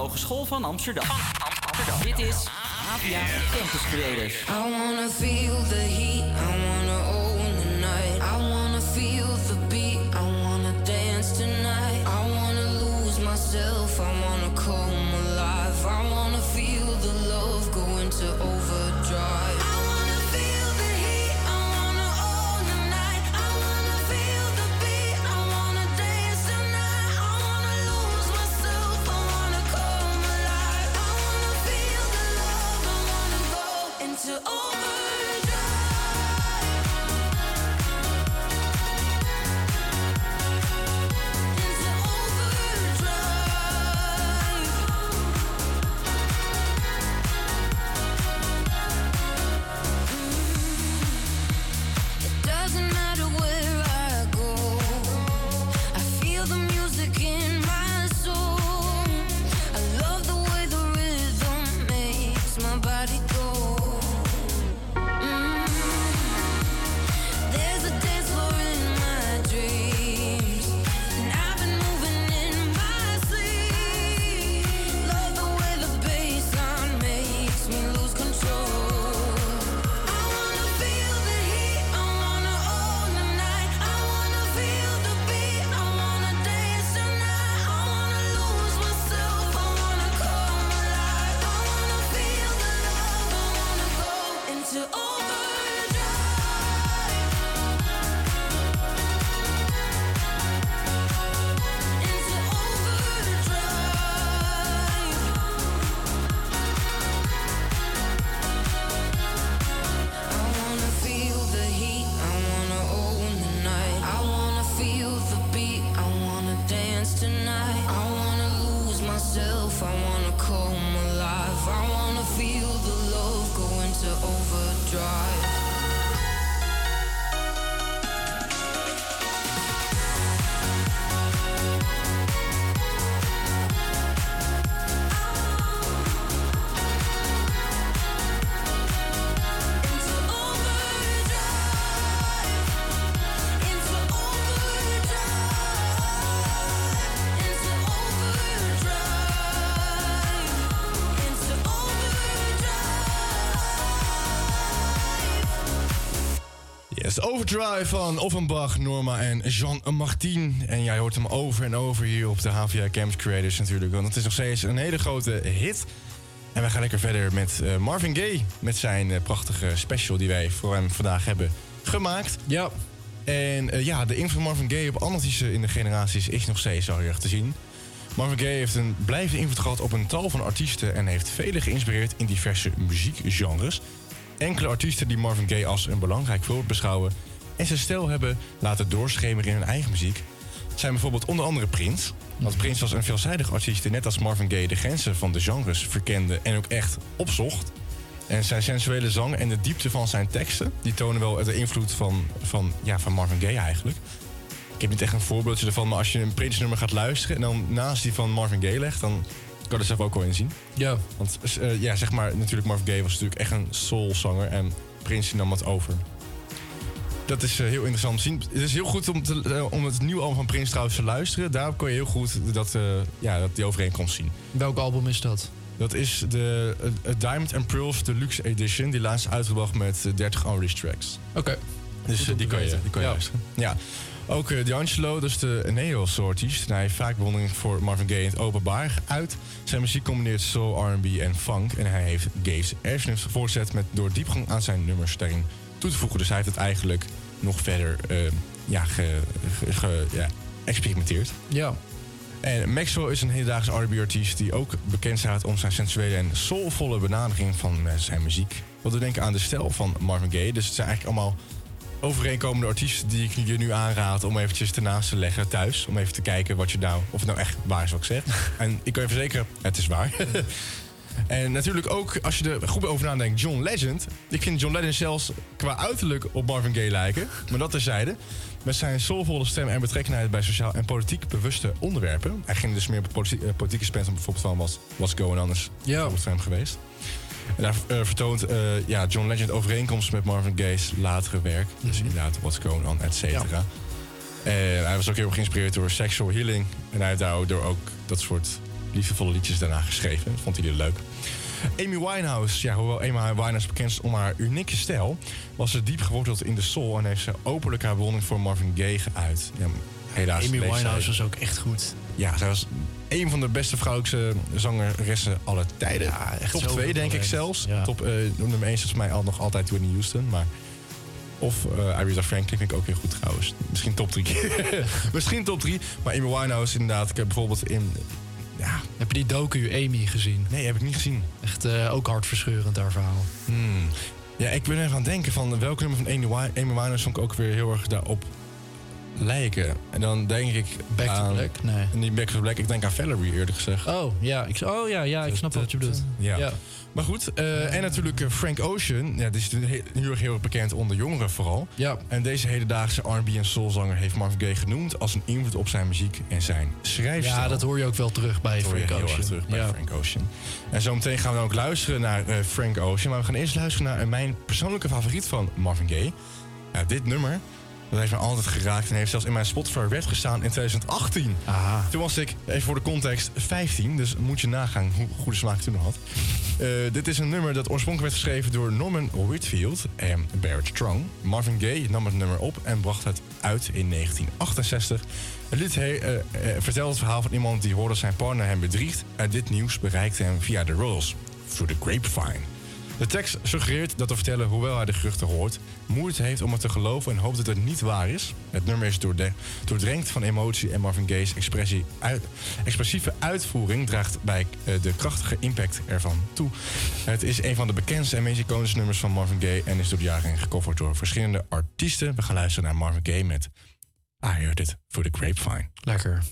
Hogeschool van Amsterdam. Amsterdam. Dit is APA Campus Creators. I wanna feel the heat, I wanna Yes, Overdrive van Offenbach, Norma en Jean Martin. En jij hoort hem over en over hier op de HVA Campus Creators natuurlijk. Want het is nog steeds een hele grote hit. En wij gaan lekker verder met eh, Marvin Gaye. Met zijn eh, prachtige special die wij voor hem vandaag hebben gemaakt. Ja. En eh, ja, de invloed van Marvin Gaye op andere artiesten in de generaties is nog steeds zo erg te zien. Marvin Gaye heeft een blijvende invloed gehad op een tal van artiesten... en heeft velen geïnspireerd in diverse muziekgenres. Enkele artiesten die Marvin Gaye als een belangrijk voorbeeld beschouwen... en zijn stijl hebben laten doorschemeren in hun eigen muziek... zijn bijvoorbeeld onder andere Prince. Want Prince was een veelzijdig artiest die net als Marvin Gaye... de grenzen van de genres verkende en ook echt opzocht. En zijn sensuele zang en de diepte van zijn teksten... die tonen wel de invloed van, van, ja, van Marvin Gaye eigenlijk... Ik heb niet echt een voorbeeldje ervan, maar als je een Prince nummer gaat luisteren... en dan naast die van Marvin Gaye legt, dan kan er zelf ook wel in zien. Ja. Want eh, ja, zeg maar, natuurlijk Marvin Gaye was natuurlijk echt een soulzanger... en Prince nam het over. Dat is eh, heel interessant te zien. Het is heel goed om, te, eh, om het nieuwe album van Prince trouwens te luisteren. Daar kon je heel goed dat, ja, dat die overeenkomst zien. Welk album is dat? Dat is de Diamond and Pearls Deluxe Edition. Die laatst uitgebracht met eh, 30 unreleased tracks. Oké. Dus die kan je, die kan je Ja. luisteren. Ja. Ook eh, D'Angelo, dus de neo-soorties. Hij heeft vaak bewondering voor Marvin Gaye in het openbaar uit. Zijn muziek combineert soul, R&B en funk. En hij heeft Gaye's erfenis voortgezet met door diepgang aan zijn nummers daarin toe te voegen. Dus hij heeft het eigenlijk nog verder eh, ja, ge, ge- ge- ja. En Maxwell is een hedendaagse R&B-artiest die ook bekend staat om zijn sensuele en soulvolle benadering van eh, zijn muziek. Wat we denken aan de stijl van Marvin Gaye. Dus het zijn eigenlijk allemaal overeenkomende artiesten die ik je nu aanraad om eventjes ernaast te leggen thuis. Om even te kijken wat je nou, of het nou echt waar is wat ik zeg. <laughs> en ik kan je verzekeren, het is waar. <laughs> en natuurlijk ook, als je er goed over nadenkt, John Legend. Ik vind John Legend zelfs qua uiterlijk op Marvin Gaye lijken. Maar dat terzijde. Met zijn soulvolle stem en betrokkenheid bij sociaal en politiek bewuste onderwerpen. Hij ging dus meer op eh, politieke spens bijvoorbeeld van was What's Going On is bijvoorbeeld voor hem geweest. En daar eh, vertoont eh, ja, John Legend overeenkomsten met Marvin Gaye's latere werk. Dus inderdaad, What's Going On, et cetera. En hij was ook heel erg geïnspireerd door sexual healing. En hij heeft daardoor ook dat soort liefdevolle liedjes daarna geschreven. Dat vond hij heel leuk. Amy Winehouse, ja, hoewel Amy Winehouse bekend is om haar unieke stijl, was ze diep geworteld in de soul en heeft ze openlijk haar bewondering voor Marvin Gaye geuit. Ja, helaas Amy Winehouse was ook echt goed. Ja, zij was een van de beste vrouwelijke zangeressen aller tijden. Ja, echt Top zoveel 2 denk ik zelfs. Ja. Top eh, nummer 1 is volgens mij al nog altijd Whitney Houston, maar... Of eh Aretha Franklin vind ik ook heel goed trouwens. Misschien top 3. <laughs> Misschien top 3. Maar Amy Winehouse inderdaad. Ik heb bijvoorbeeld in... Ja. Heb je die docu Amy gezien? Nee, heb ik niet gezien. Echt eh, ook hartverscheurend haar verhaal. Hmm. Ja, ik ben even aan het denken van welke nummer van Amy Winehouse vond ik ook weer heel erg daarop lijken. En dan denk ik Back to aan... Black? Nee. Niet Back to Black. Ik denk aan Valerie eerlijk gezegd. Oh, ja, ik, oh ja, ja, ik snap wat je bedoelt. Ja. Maar goed, eh, en natuurlijk eh, Frank Ocean. Ja, die is heel, heel, heel erg bekend onder jongeren vooral. Ja. En deze hedendaagse R&B en soulzanger heeft Marvin Gaye genoemd als een invloed op zijn muziek en zijn schrijfstijl. Ja, dat hoor je ook wel terug bij Frank heel erg Ocean. terug bij Ja. Frank Ocean. En zometeen gaan we dan ook luisteren naar eh, Frank Ocean. Maar we gaan eerst luisteren naar eh, mijn persoonlijke favoriet van Marvin Gaye. Ja, dit nummer, dat heeft me altijd geraakt en heeft zelfs in mijn Spotify Red gestaan in 2018. Aha. Toen was ik, even voor de context, 15. Dus moet je nagaan hoe goede smaak ik toen nog had. Eh, dit is een nummer dat oorspronkelijk werd geschreven door Norman Whitfield en Barrett Strong. Marvin Gaye nam het nummer op en bracht het uit in 1968. Het lied he- eh, eh, vertelt het verhaal van iemand die hoorde dat zijn partner hem bedriegt. En dit nieuws bereikte hem via de rolls, through the grapevine. De tekst suggereert dat de verteller, hoewel hij de geruchten hoort, moeite heeft om het te geloven en hoopt dat het niet waar is. Het nummer is doorde- doordrenkt van emotie en Marvin Gaye's expressie expressieve uitvoering draagt bij eh, de krachtige impact ervan toe. Het is een van de bekendste iconische nummers van Marvin Gaye en is door de jaren heen gecoverd door verschillende artiesten. We gaan luisteren naar Marvin Gaye met I Heard It for the Grapevine. Lekker.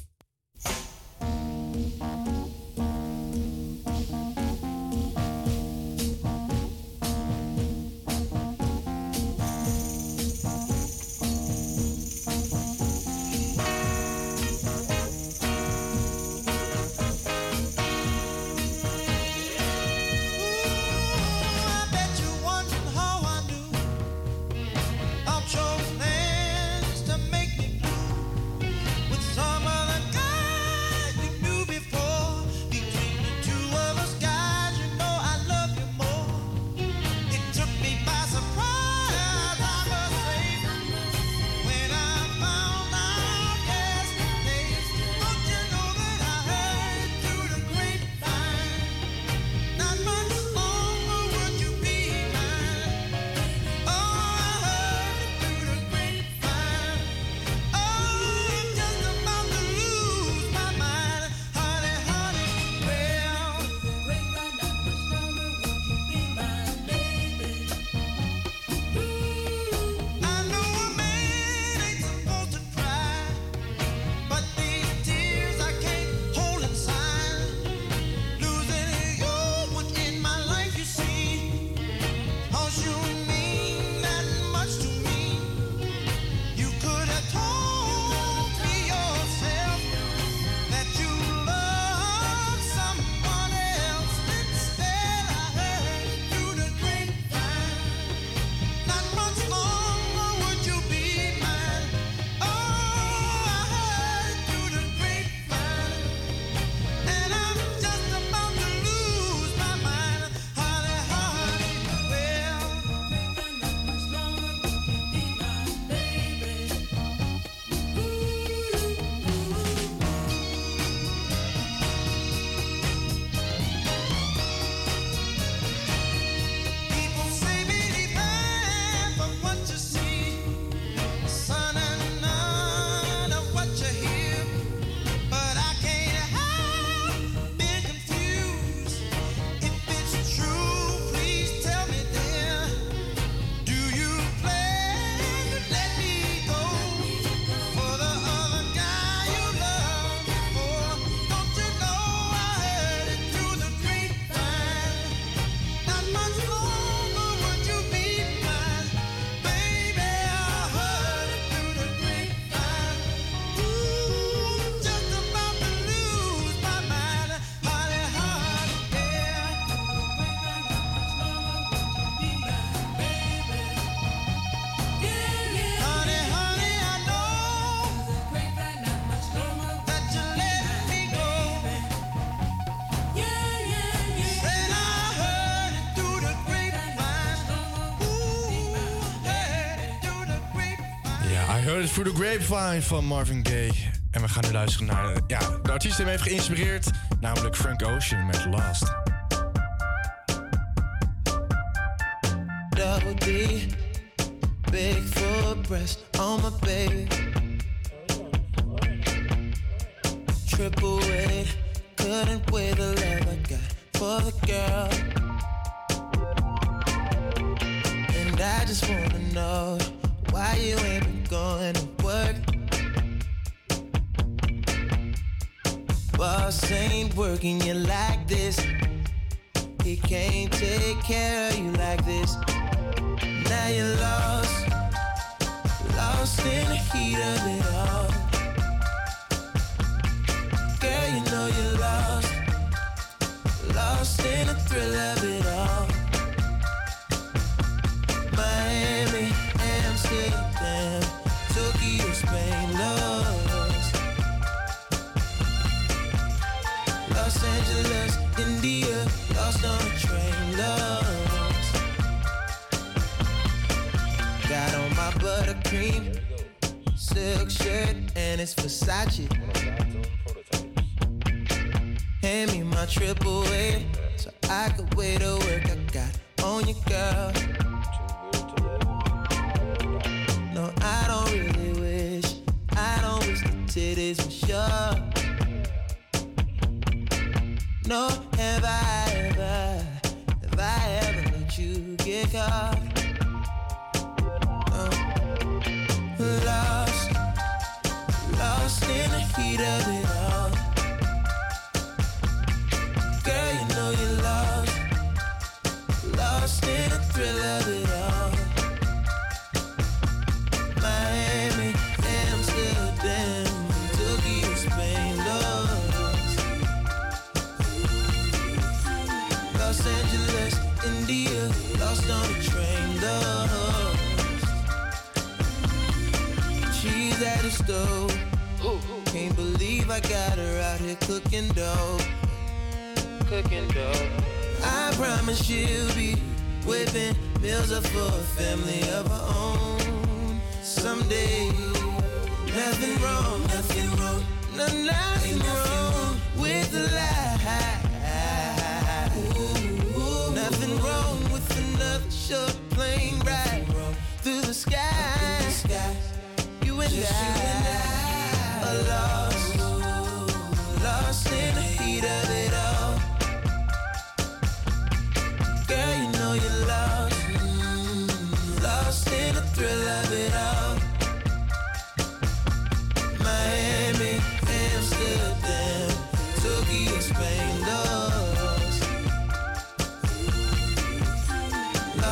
I heard it through the grapevine van Marvin Gaye. En we gaan nu luisteren naar ja, de artiest die hem heeft geïnspireerd. Namelijk Frank Ocean met Last.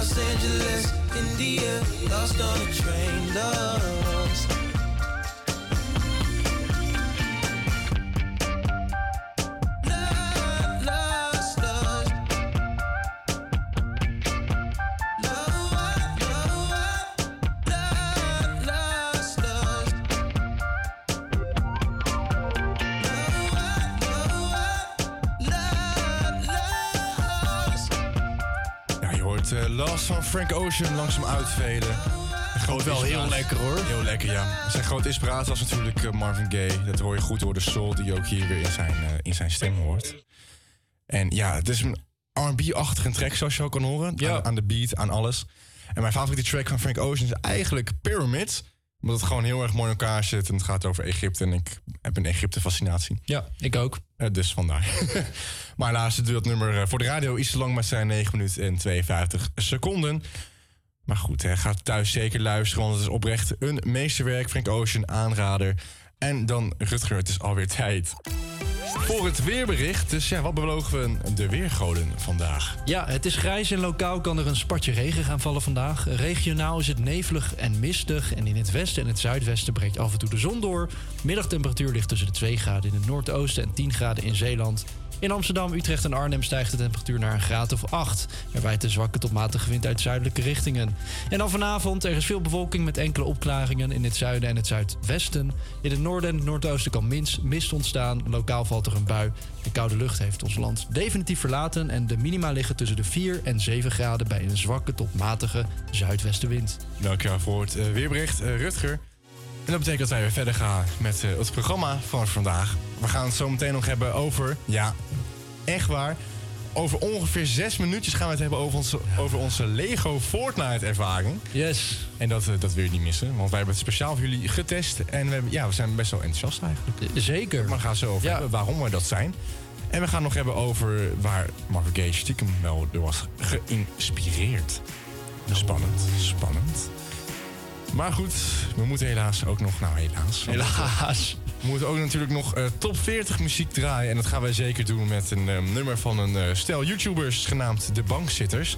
Los Angeles, India, lost on a train, lost. Ocean langzaam uitveden. Grote Wel heel lekker, hoor. Heel lekker, ja. Zijn grote inspiratie was natuurlijk eh, Marvin Gaye. Dat hoor je goed door de soul die je ook hier weer in zijn, eh, in zijn stem hoort. En ja, het is een R&B-achtige track zoals je ook kan horen. Aan, aan de beat, aan alles. En mijn favoriete track van Frank Ocean is eigenlijk Pyramid. Omdat het gewoon heel erg mooi in elkaar zit. En het gaat over Egypte. En ik heb een Egypte-fascinatie. Ja, ik ook. Dus vandaar. <laughs> maar helaas duurt dat nummer eh, voor de radio iets te lang. Maar het zijn 9 minuten en 52 seconden. Maar goed, hè, ga thuis zeker luisteren. Want het is oprecht een meesterwerk. Frank Ocean, aanrader. En dan Rutger, het is alweer tijd. Voor het weerbericht. Dus ja, wat belogen we de weergoden vandaag? Ja, het is grijs en lokaal kan er een spatje regen gaan vallen vandaag. Regionaal is het nevelig en mistig. En in het westen en het zuidwesten breekt af en toe de zon door. Middagtemperatuur ligt tussen de 2 graden in het noordoosten en 10 graden in Zeeland. In Amsterdam, Utrecht en Arnhem stijgt de temperatuur naar een graad of 8. Er waait een zwakke tot matige wind uit zuidelijke richtingen. En dan vanavond, er is veel bewolking met enkele opklaringen in het zuiden en het zuidwesten. In het noorden en het noordoosten kan mins- mist ontstaan. Lokaal valt er een bui. De koude lucht heeft ons land definitief verlaten. En de minima liggen tussen de 4 en 7 graden bij een zwakke tot matige zuidwestenwind. Dankjewel voor het eh, weerbericht, eh, Rutger. En dat betekent dat wij weer verder gaan met eh, het programma van vandaag. We gaan het zo meteen nog hebben over, ja, echt waar. Over ongeveer zes minuutjes gaan we het hebben over onze, over onze Lego Fortnite ervaring. Yes. En dat, eh, dat wil je niet missen, want wij hebben het speciaal voor jullie getest. En we, hebben, ja, we zijn best wel enthousiast eigenlijk. Zeker. Maar we gaan zo over hebben waarom we dat zijn. En we gaan nog hebben over waar Marvin Gaye stiekem wel door was geïnspireerd. Spannend, spannend. Maar goed, we moeten helaas ook nog... Nou, helaas. Helaas. We moeten ook natuurlijk nog eh, top 40 muziek draaien. En dat gaan wij zeker doen met een eh, nummer van een eh, stel YouTubers genaamd De Bankzitters.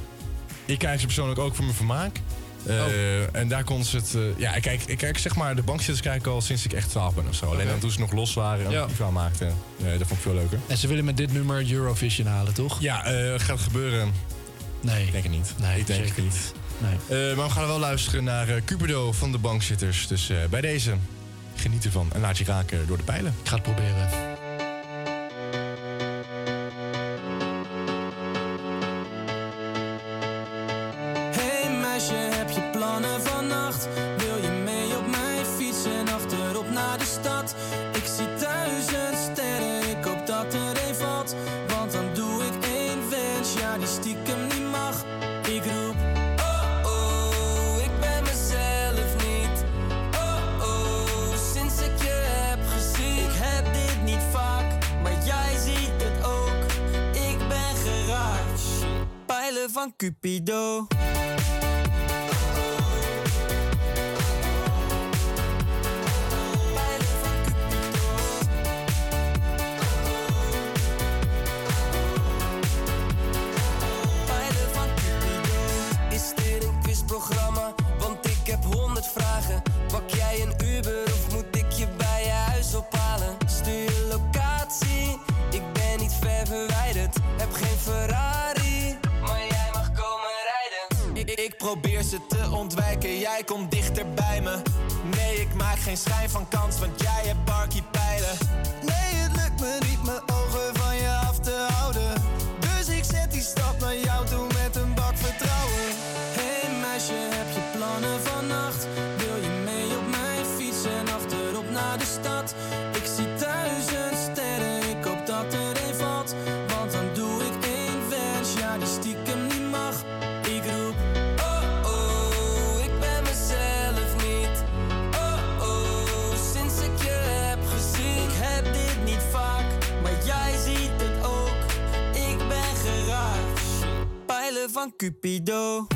Ik kijk ze persoonlijk ook voor mijn vermaak. Eh, En daar kon ze het... ja, ik kijk, ik kijk zeg maar, De Bankzitters kijk ik al sinds ik echt 12 ben of zo. Alleen dan toen ze nog los waren en Ja. verhaal maakten. eh, dat vond ik veel leuker. En ze willen met dit nummer Eurovision halen, toch? Ja, gaat het gebeuren? Nee. Ik denk het niet. Nee, ik denk het niet. Nee. Eh, maar we gaan wel luisteren naar eh, Cupido van de Bankzitters. Dus eh, bij deze, geniet ervan en laat je raken door de pijlen. Ik ga het proberen. Pijlen van ze te ontwijken, jij komt dichter bij me. Nee, ik maak geen schijn van Cupido.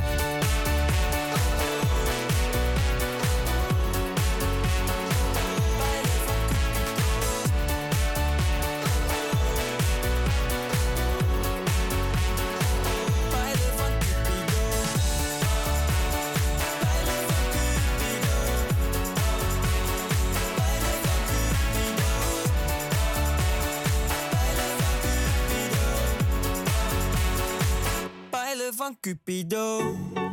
Cupido.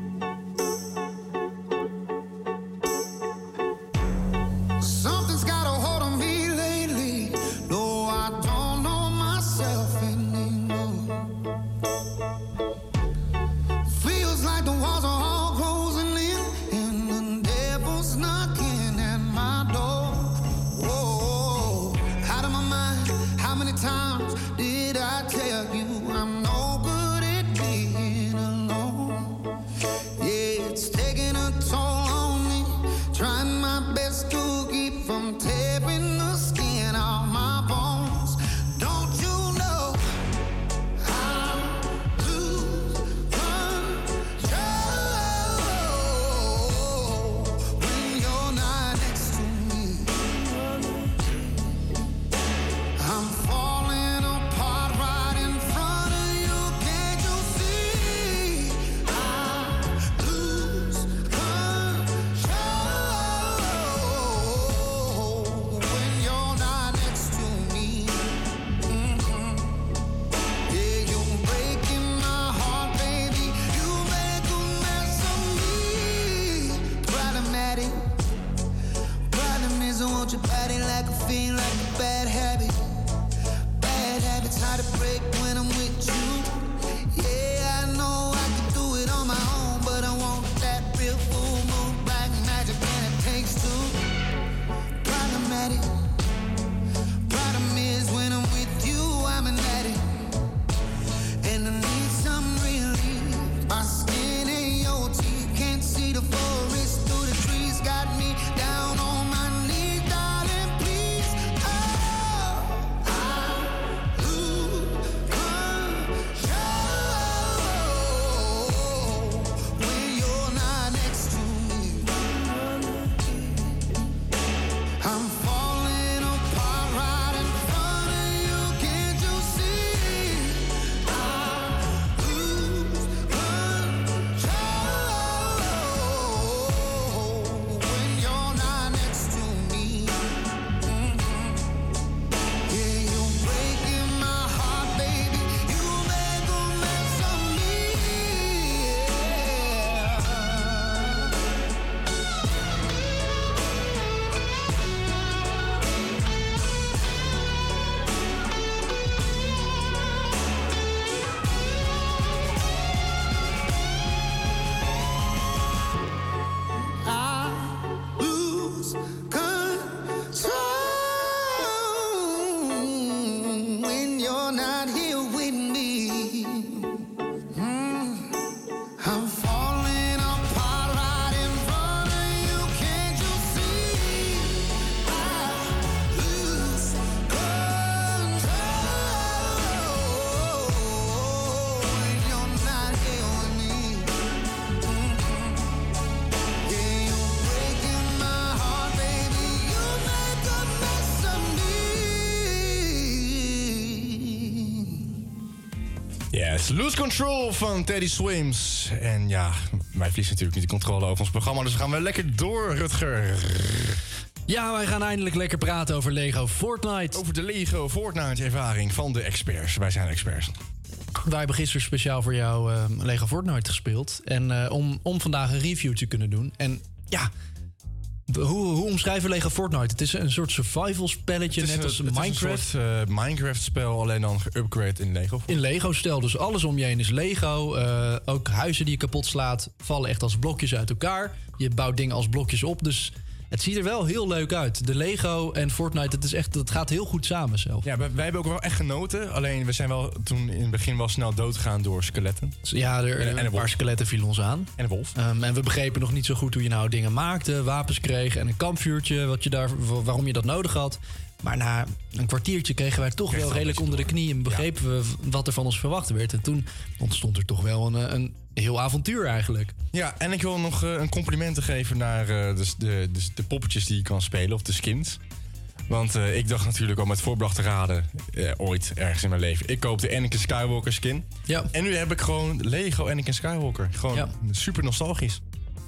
Lose Control van Teddy Swims. En ja, wij verliezen natuurlijk niet de controle over ons programma, dus we gaan wel lekker door, Rutger. Ja, wij gaan eindelijk lekker praten over Lego Fortnite. Over de Lego Fortnite ervaring van de experts. Wij zijn experts. Wij hebben gisteren speciaal voor jou eh, Lego Fortnite gespeeld. En eh, om, om vandaag een review te kunnen doen. En ja, hoe, hoe omschrijven Lego Fortnite? Het is een soort survival spelletje, net als het Minecraft. Is een soort eh, Minecraft-spel, alleen dan geupgrade in Lego. In Lego-stijl. Dus alles om je heen is Lego. Eh, ook huizen die je kapot slaat vallen echt als blokjes uit elkaar. Je bouwt dingen als blokjes op. Dus het ziet er wel heel leuk uit. De Lego en Fortnite, het, is echt, het gaat heel goed samen zelf. Ja, wij, wij hebben ook wel echt genoten. Alleen we zijn wel toen in het begin wel snel doodgegaan door skeletten. Ja, er, En- en een een paar skeletten vielen ons aan. En een wolf. Ehm, en we begrepen nog niet zo goed hoe je nou dingen maakte, wapens kreeg en een kampvuurtje, wat je daar, wa- waarom je dat nodig had. Maar na een kwartiertje kregen wij toch wel redelijk onder de knie en begrepen we wat er van ons verwacht werd. En toen ontstond er toch wel een, een heel avontuur eigenlijk. Ja, en ik wil nog eh, een complimenten geven naar eh, de, de, de, de poppetjes die je kan spelen, of de skins. Want eh, ik dacht natuurlijk al met voorbedacht te raden, ooit ergens in mijn leven. Ik koop de Anakin Skywalker skin. Ja. En nu heb ik gewoon Lego Anakin Skywalker. Gewoon Ja. super nostalgisch.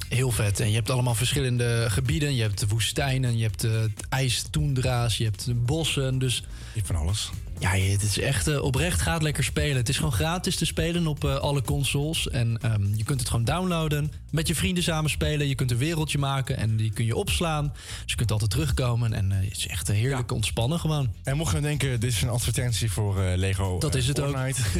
Heel vet. En je hebt allemaal verschillende gebieden. Je hebt de woestijnen, je hebt de ijstoendra's, je hebt de bossen. Dus Je hebt van alles. Ja, het is echt eh, oprecht gaat lekker spelen. Het is gewoon gratis te spelen op eh, alle consoles. En ehm, je kunt het gewoon downloaden. Met je vrienden samen spelen. Je kunt een wereldje maken en die kun je opslaan. Dus je kunt altijd terugkomen. En eh, het is echt heerlijk ontspannen gewoon. En mocht je denken, dit is een advertentie voor Lego Dat is het ook.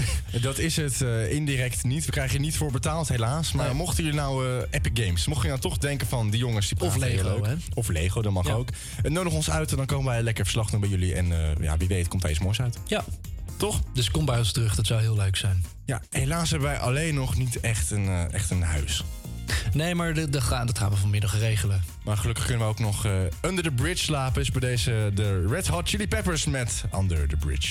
<laughs> Dat is het indirect niet. We krijgen je niet voor betaald helaas. Maar mochten jullie nou Epic Games, mochten je nou toch denken van die jongens die Of Lego, hè? Of Lego, dat mag Ja. ook. En nodig ons uit en dan komen wij lekker verslag doen bij jullie. En ja, wie weet komt daar iets moois uit. Ja. Toch? Dus kom bij ons terug, dat zou heel leuk zijn. Ja, helaas hebben wij alleen nog niet echt een, eh, echt een huis. Nee, maar de, de dat gaan we vanmiddag regelen. Maar gelukkig kunnen we ook nog eh, Under the Bridge slapen. Is bij deze de Red Hot Chili Peppers met Under the Bridge.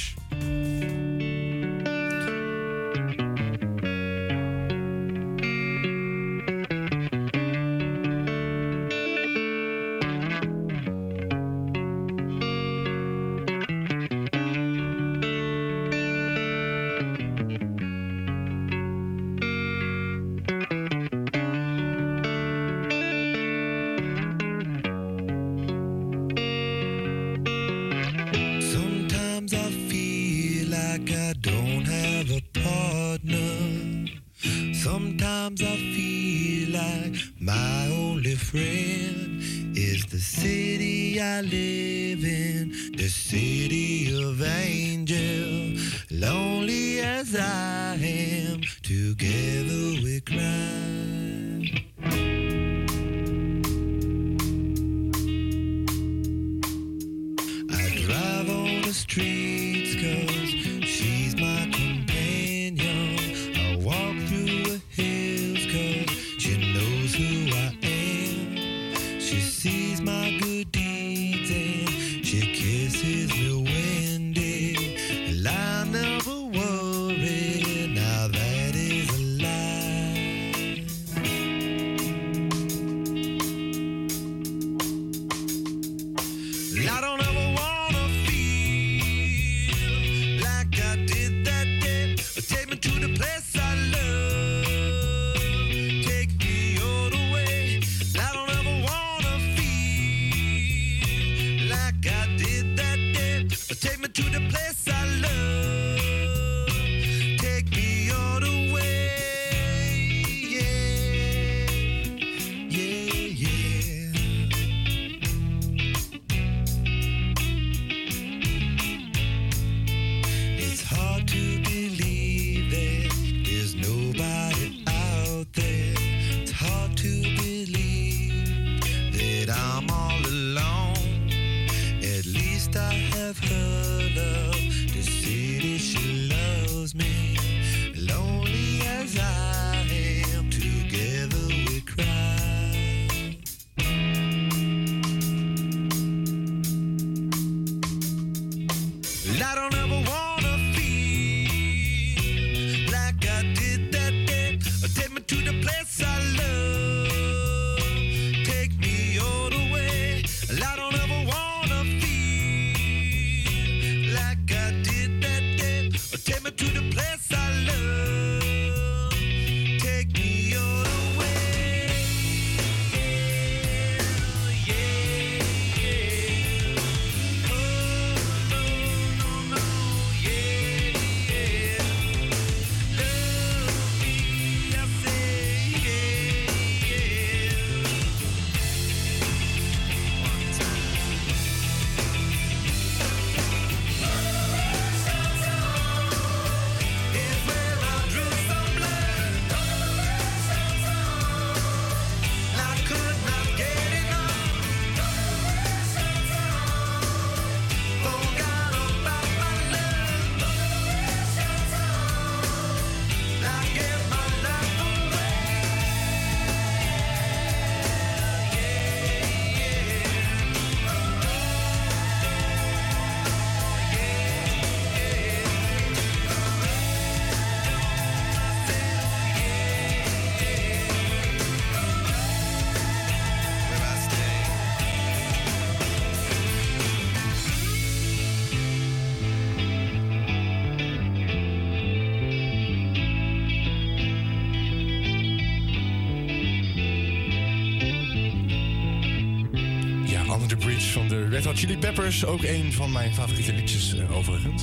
Van de Red Hot Chili Peppers. Ook een van mijn favoriete liedjes eh, overigens.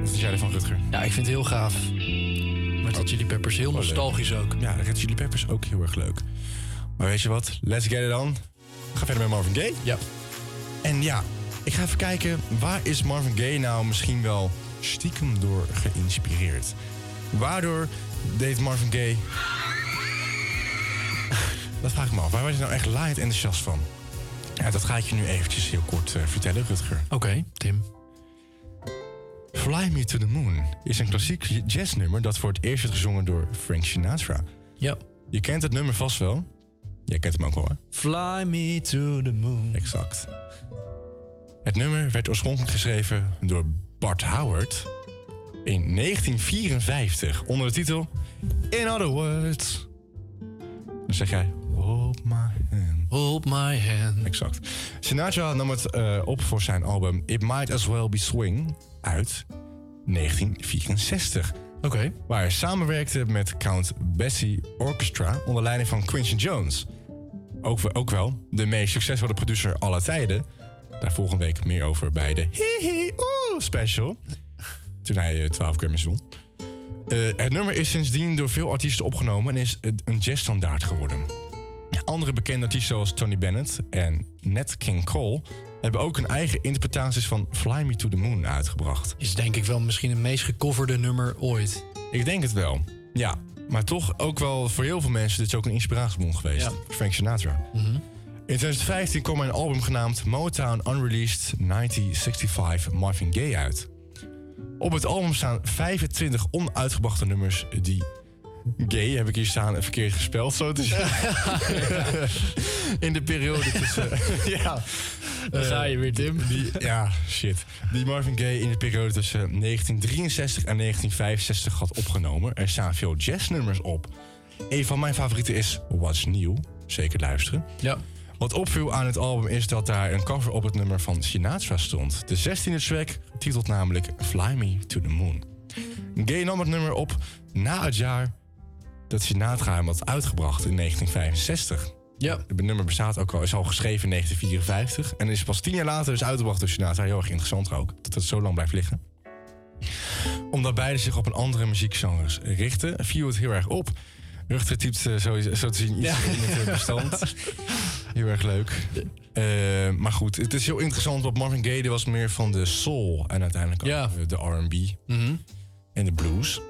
Wat vind jij ervan, Rutger? Ja, ik vind het heel gaaf. Met de Chili Peppers. Heel nostalgisch ook. Ja, Red Chili Peppers ook heel erg leuk. Maar weet je wat? Let's get it on. Gaan verder met Marvin Gaye. Ja. En ja, ik ga even kijken... waar is Marvin Gaye nou misschien wel stiekem door geïnspireerd? Waardoor deed Marvin Gaye... <laughs> dat vraag ik me af. Waar was je nou echt laaiend enthousiast van? Ja, dat ga ik je nu eventjes heel kort eh, vertellen, Rutger. Oké, Tim. Fly Me to the Moon is een klassiek jazznummer dat voor het eerst werd gezongen door Frank Sinatra. Ja. Je kent het nummer vast wel. Jij kent hem ook wel, hè? Fly me to the moon. Exact. Het nummer werd oorspronkelijk geschreven door Bart Howard in 1954 onder de titel In Other Words. Dan zeg jij, my. Hold my hand. Exact. Sinatra nam het eh, op voor zijn album It Might As Well Be Swing uit 1964. Oké. Waar hij samenwerkte met Count Basie Orchestra onder leiding van Quincy Jones. Ook, ook wel de meest succesvolle producer aller tijden. Daar volgende week meer over bij de Hihi Oeh special. Toen hij eh, 12 Grammys won. Eh, het nummer is sindsdien door veel artiesten opgenomen en is een jazzstandaard geworden. Andere bekende artiesten zoals Tony Bennett en Nat King Cole hebben ook hun eigen interpretaties van Fly Me to the Moon uitgebracht. Is denk ik wel misschien het meest gecoverde nummer ooit. Ik denk het wel. Ja, maar toch ook wel voor heel veel mensen dit is ook een inspiratiebron geweest. Ja. Frank Sinatra. In 2015 kwam een album genaamd Motown Unreleased 1965 Marvin Gaye uit. Op het album staan 25 onuitgebrachte nummers die gay heb ik hier staan verkeerd gespeld zo te zeggen. <laughs> In de periode tussen <laughs> ja, Daar ga je weer, Tim. Die, ja, shit. Die Marvin Gaye in de periode tussen 1963 en 1965 had opgenomen. Er staan veel jazznummers op. Een van mijn favorieten is What's New. Zeker luisteren. Ja. Wat opviel aan het album is dat daar een cover op het nummer van Sinatra stond. De 16e track, titelt namelijk Fly Me to the Moon. Gaye nam het nummer op na het jaar dat Sinatra hem had uitgebracht in 1965. Ja. Het nummer bestaat ook al, is al geschreven in 1954. En is pas tien jaar later dus uitgebracht door Sinatra. Heel erg interessant ook, dat het zo lang blijft liggen. Omdat beide zich op een andere muziekgenres richten, viel het heel erg op. Ruchter typt eh, zo, zo te zien iets Ja. in het eh, bestand. Heel erg leuk. Eh, maar goed, het is heel interessant. Want Marvin Gaye was meer van de soul en uiteindelijk ook Ja. de R&B en de blues.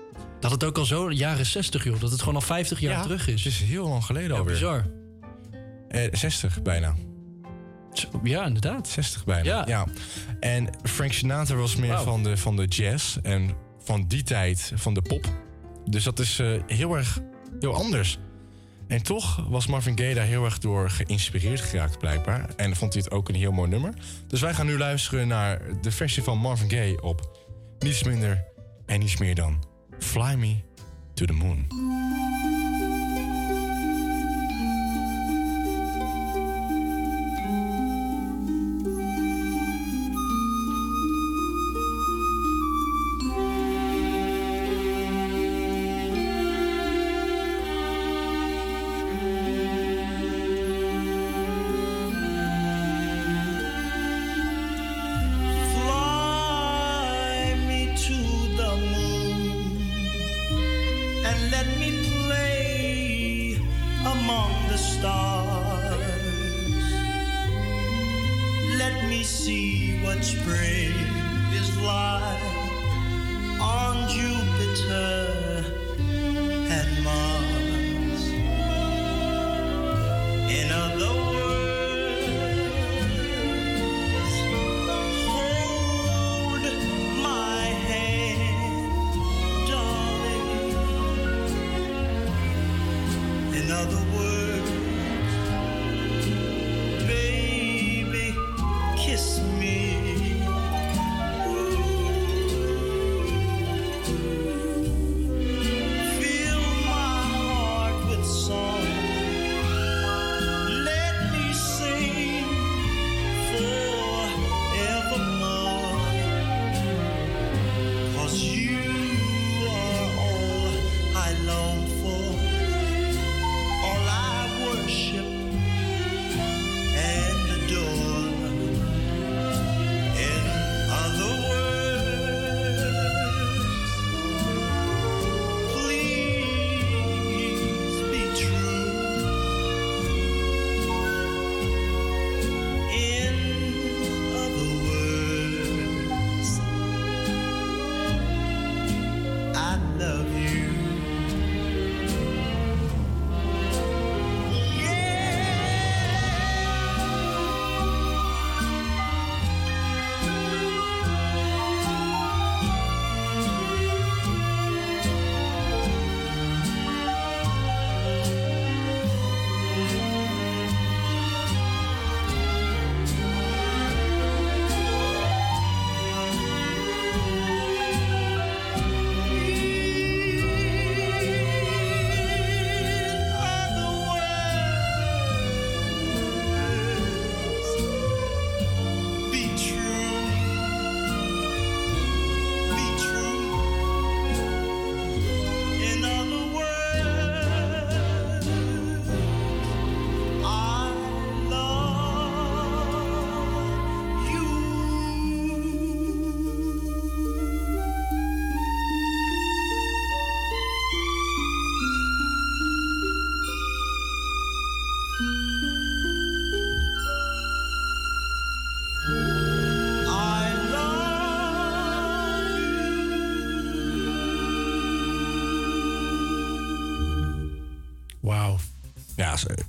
Dat het ook al zo, jaren 60 joh, dat het gewoon al 50 jaar Ja, terug is. Het is heel lang geleden Ja, alweer. bizar. Eh, 60 bijna. Ja, inderdaad. 60 bijna. Ja. En Frank Sinatra was meer van, de, van de jazz en van die tijd van de pop. Dus dat is eh, heel erg heel anders. En toch was Marvin Gaye daar heel erg door geïnspireerd geraakt, blijkbaar. En vond hij het ook een heel mooi nummer. Dus wij gaan nu luisteren naar de versie van Marvin Gaye op niets minder en niets meer dan Fly Me to the Moon. Spring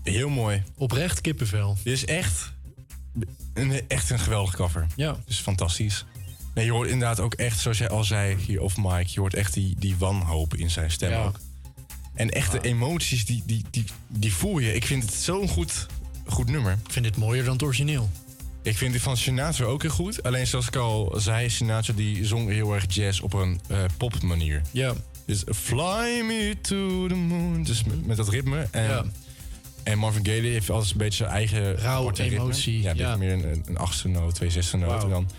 Heel mooi. Oprecht kippenvel. Dit is echt een, echt een geweldig cover. Ja. Het is fantastisch. Nee, je hoort inderdaad ook echt, zoals jij al zei hier of Mike, je hoort echt die, die wanhoop in zijn stem Ja. ook. En echte emoties, die, die, die, die voel je. Ik vind het zo'n goed, goed nummer. Ik vind dit mooier dan het origineel. Ik vind die van Sinatra ook heel goed. Alleen zoals ik al zei, Sinatra die zong heel erg jazz op een eh popmanier. Ja. Dus Fly me to the moon. Dus met, met dat ritme. En, Ja. En Marvin Gaye heeft altijd een beetje zijn eigen Rauw, ritme. emotie, Ja, ja. meer een, een, achtste noot, twee zesde noot. En dan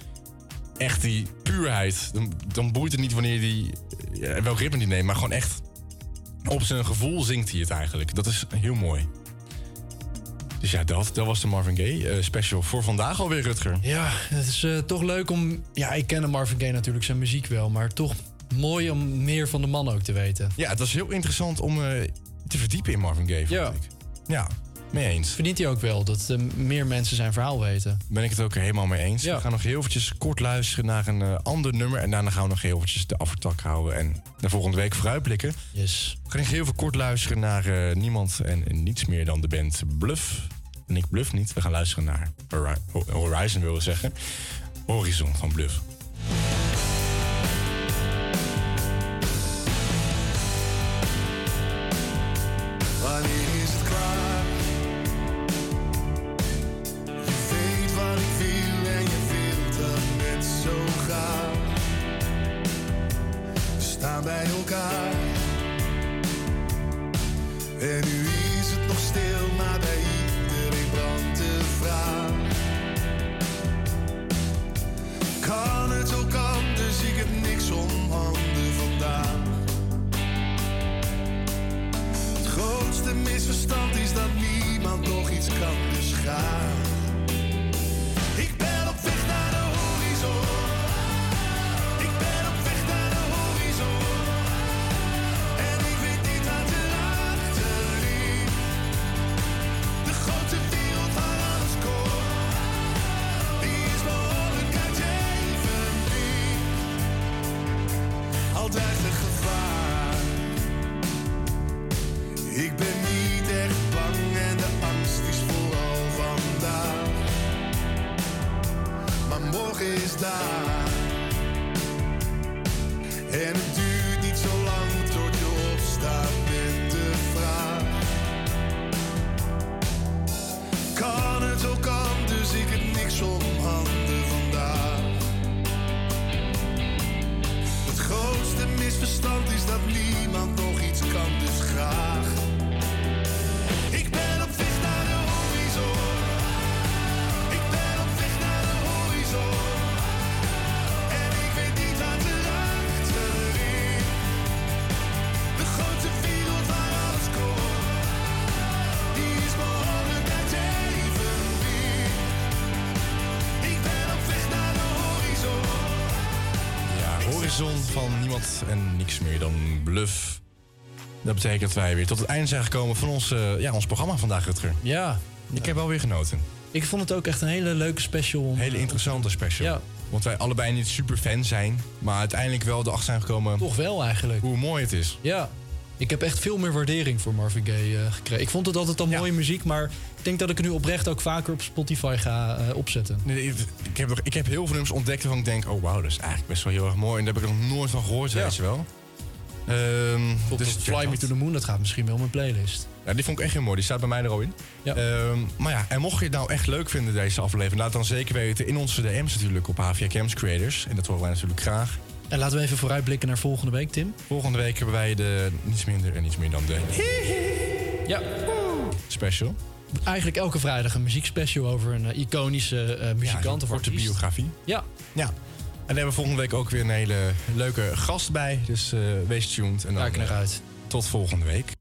echt die puurheid. Dan, dan boeit het niet wanneer die ja, welk ritme die neemt, maar gewoon echt op zijn gevoel zingt hij het eigenlijk. Dat is heel mooi. Dus ja, dat, dat was de Marvin Gaye eh, special voor vandaag alweer, Rutger. Ja, het is eh, toch leuk om... Ja, ik ken Marvin Gaye natuurlijk, zijn muziek wel. Maar toch mooi om meer van de man ook te weten. Ja, het was heel interessant om eh, te verdiepen in Marvin Gaye, vond Ja. ik. Ja, mee eens. Verdient hij ook wel, dat eh, meer mensen zijn verhaal weten. Ben ik het ook helemaal mee eens. Ja. We gaan nog heel eventjes kort luisteren naar een eh, ander nummer. En daarna gaan we nog heel eventjes de aftertak houden. En naar volgende week vooruitblikken. Yes. We gaan nog heel even kort luisteren naar eh, niemand en, en niets meer dan de band Bluff. En ik bluff niet. We gaan luisteren naar Hori- Ho- Horizon, wil ik zeggen. Horizon van Bluff. Niks meer dan Bluff. Dat betekent dat wij weer tot het einde zijn gekomen van ons, eh, ja, ons programma vandaag, Rutger. Ja. Ik heb wel weer genoten. Ik vond het ook echt een hele leuke special. Hele interessante special. Ja. Want wij allebei niet super fan zijn, maar uiteindelijk wel erachter zijn gekomen Toch wel eigenlijk. hoe mooi het is. Ja. Ik heb echt veel meer waardering voor Marvin Gaye eh, gekregen. Ik vond het altijd al mooie muziek, maar ik denk dat ik het nu oprecht ook vaker op Spotify ga eh, opzetten. Nee, ik, heb, ik heb heel veel nummers ontdekt waarvan ik denk, oh wauw, dat is eigenlijk best wel heel erg mooi. En daar heb ik nog nooit van gehoord, Ja. weet je wel. Ehm, Dus Fly Me to the Moon, dat gaat misschien wel op mijn playlist. Ja, die vond ik echt heel mooi. Die staat bij mij er al in. Ja. Ehm, maar ja, en mocht je het nou echt leuk vinden, deze aflevering... laat dan zeker weten in onze DM's natuurlijk op HVA Camps Creators. En dat horen wij natuurlijk graag. En laten we even vooruitblikken naar volgende week, Tim. Volgende week hebben wij de niets minder en niets meer dan de Ja. special. Eigenlijk elke vrijdag een muziekspecial over een eh, iconische eh, muzikant of korte artiest. biografie. Ja. Ja. En daar hebben we volgende week ook weer een hele leuke gast bij. Dus eh, wees tuned. En dan, Kijk naar uit. Tot volgende week.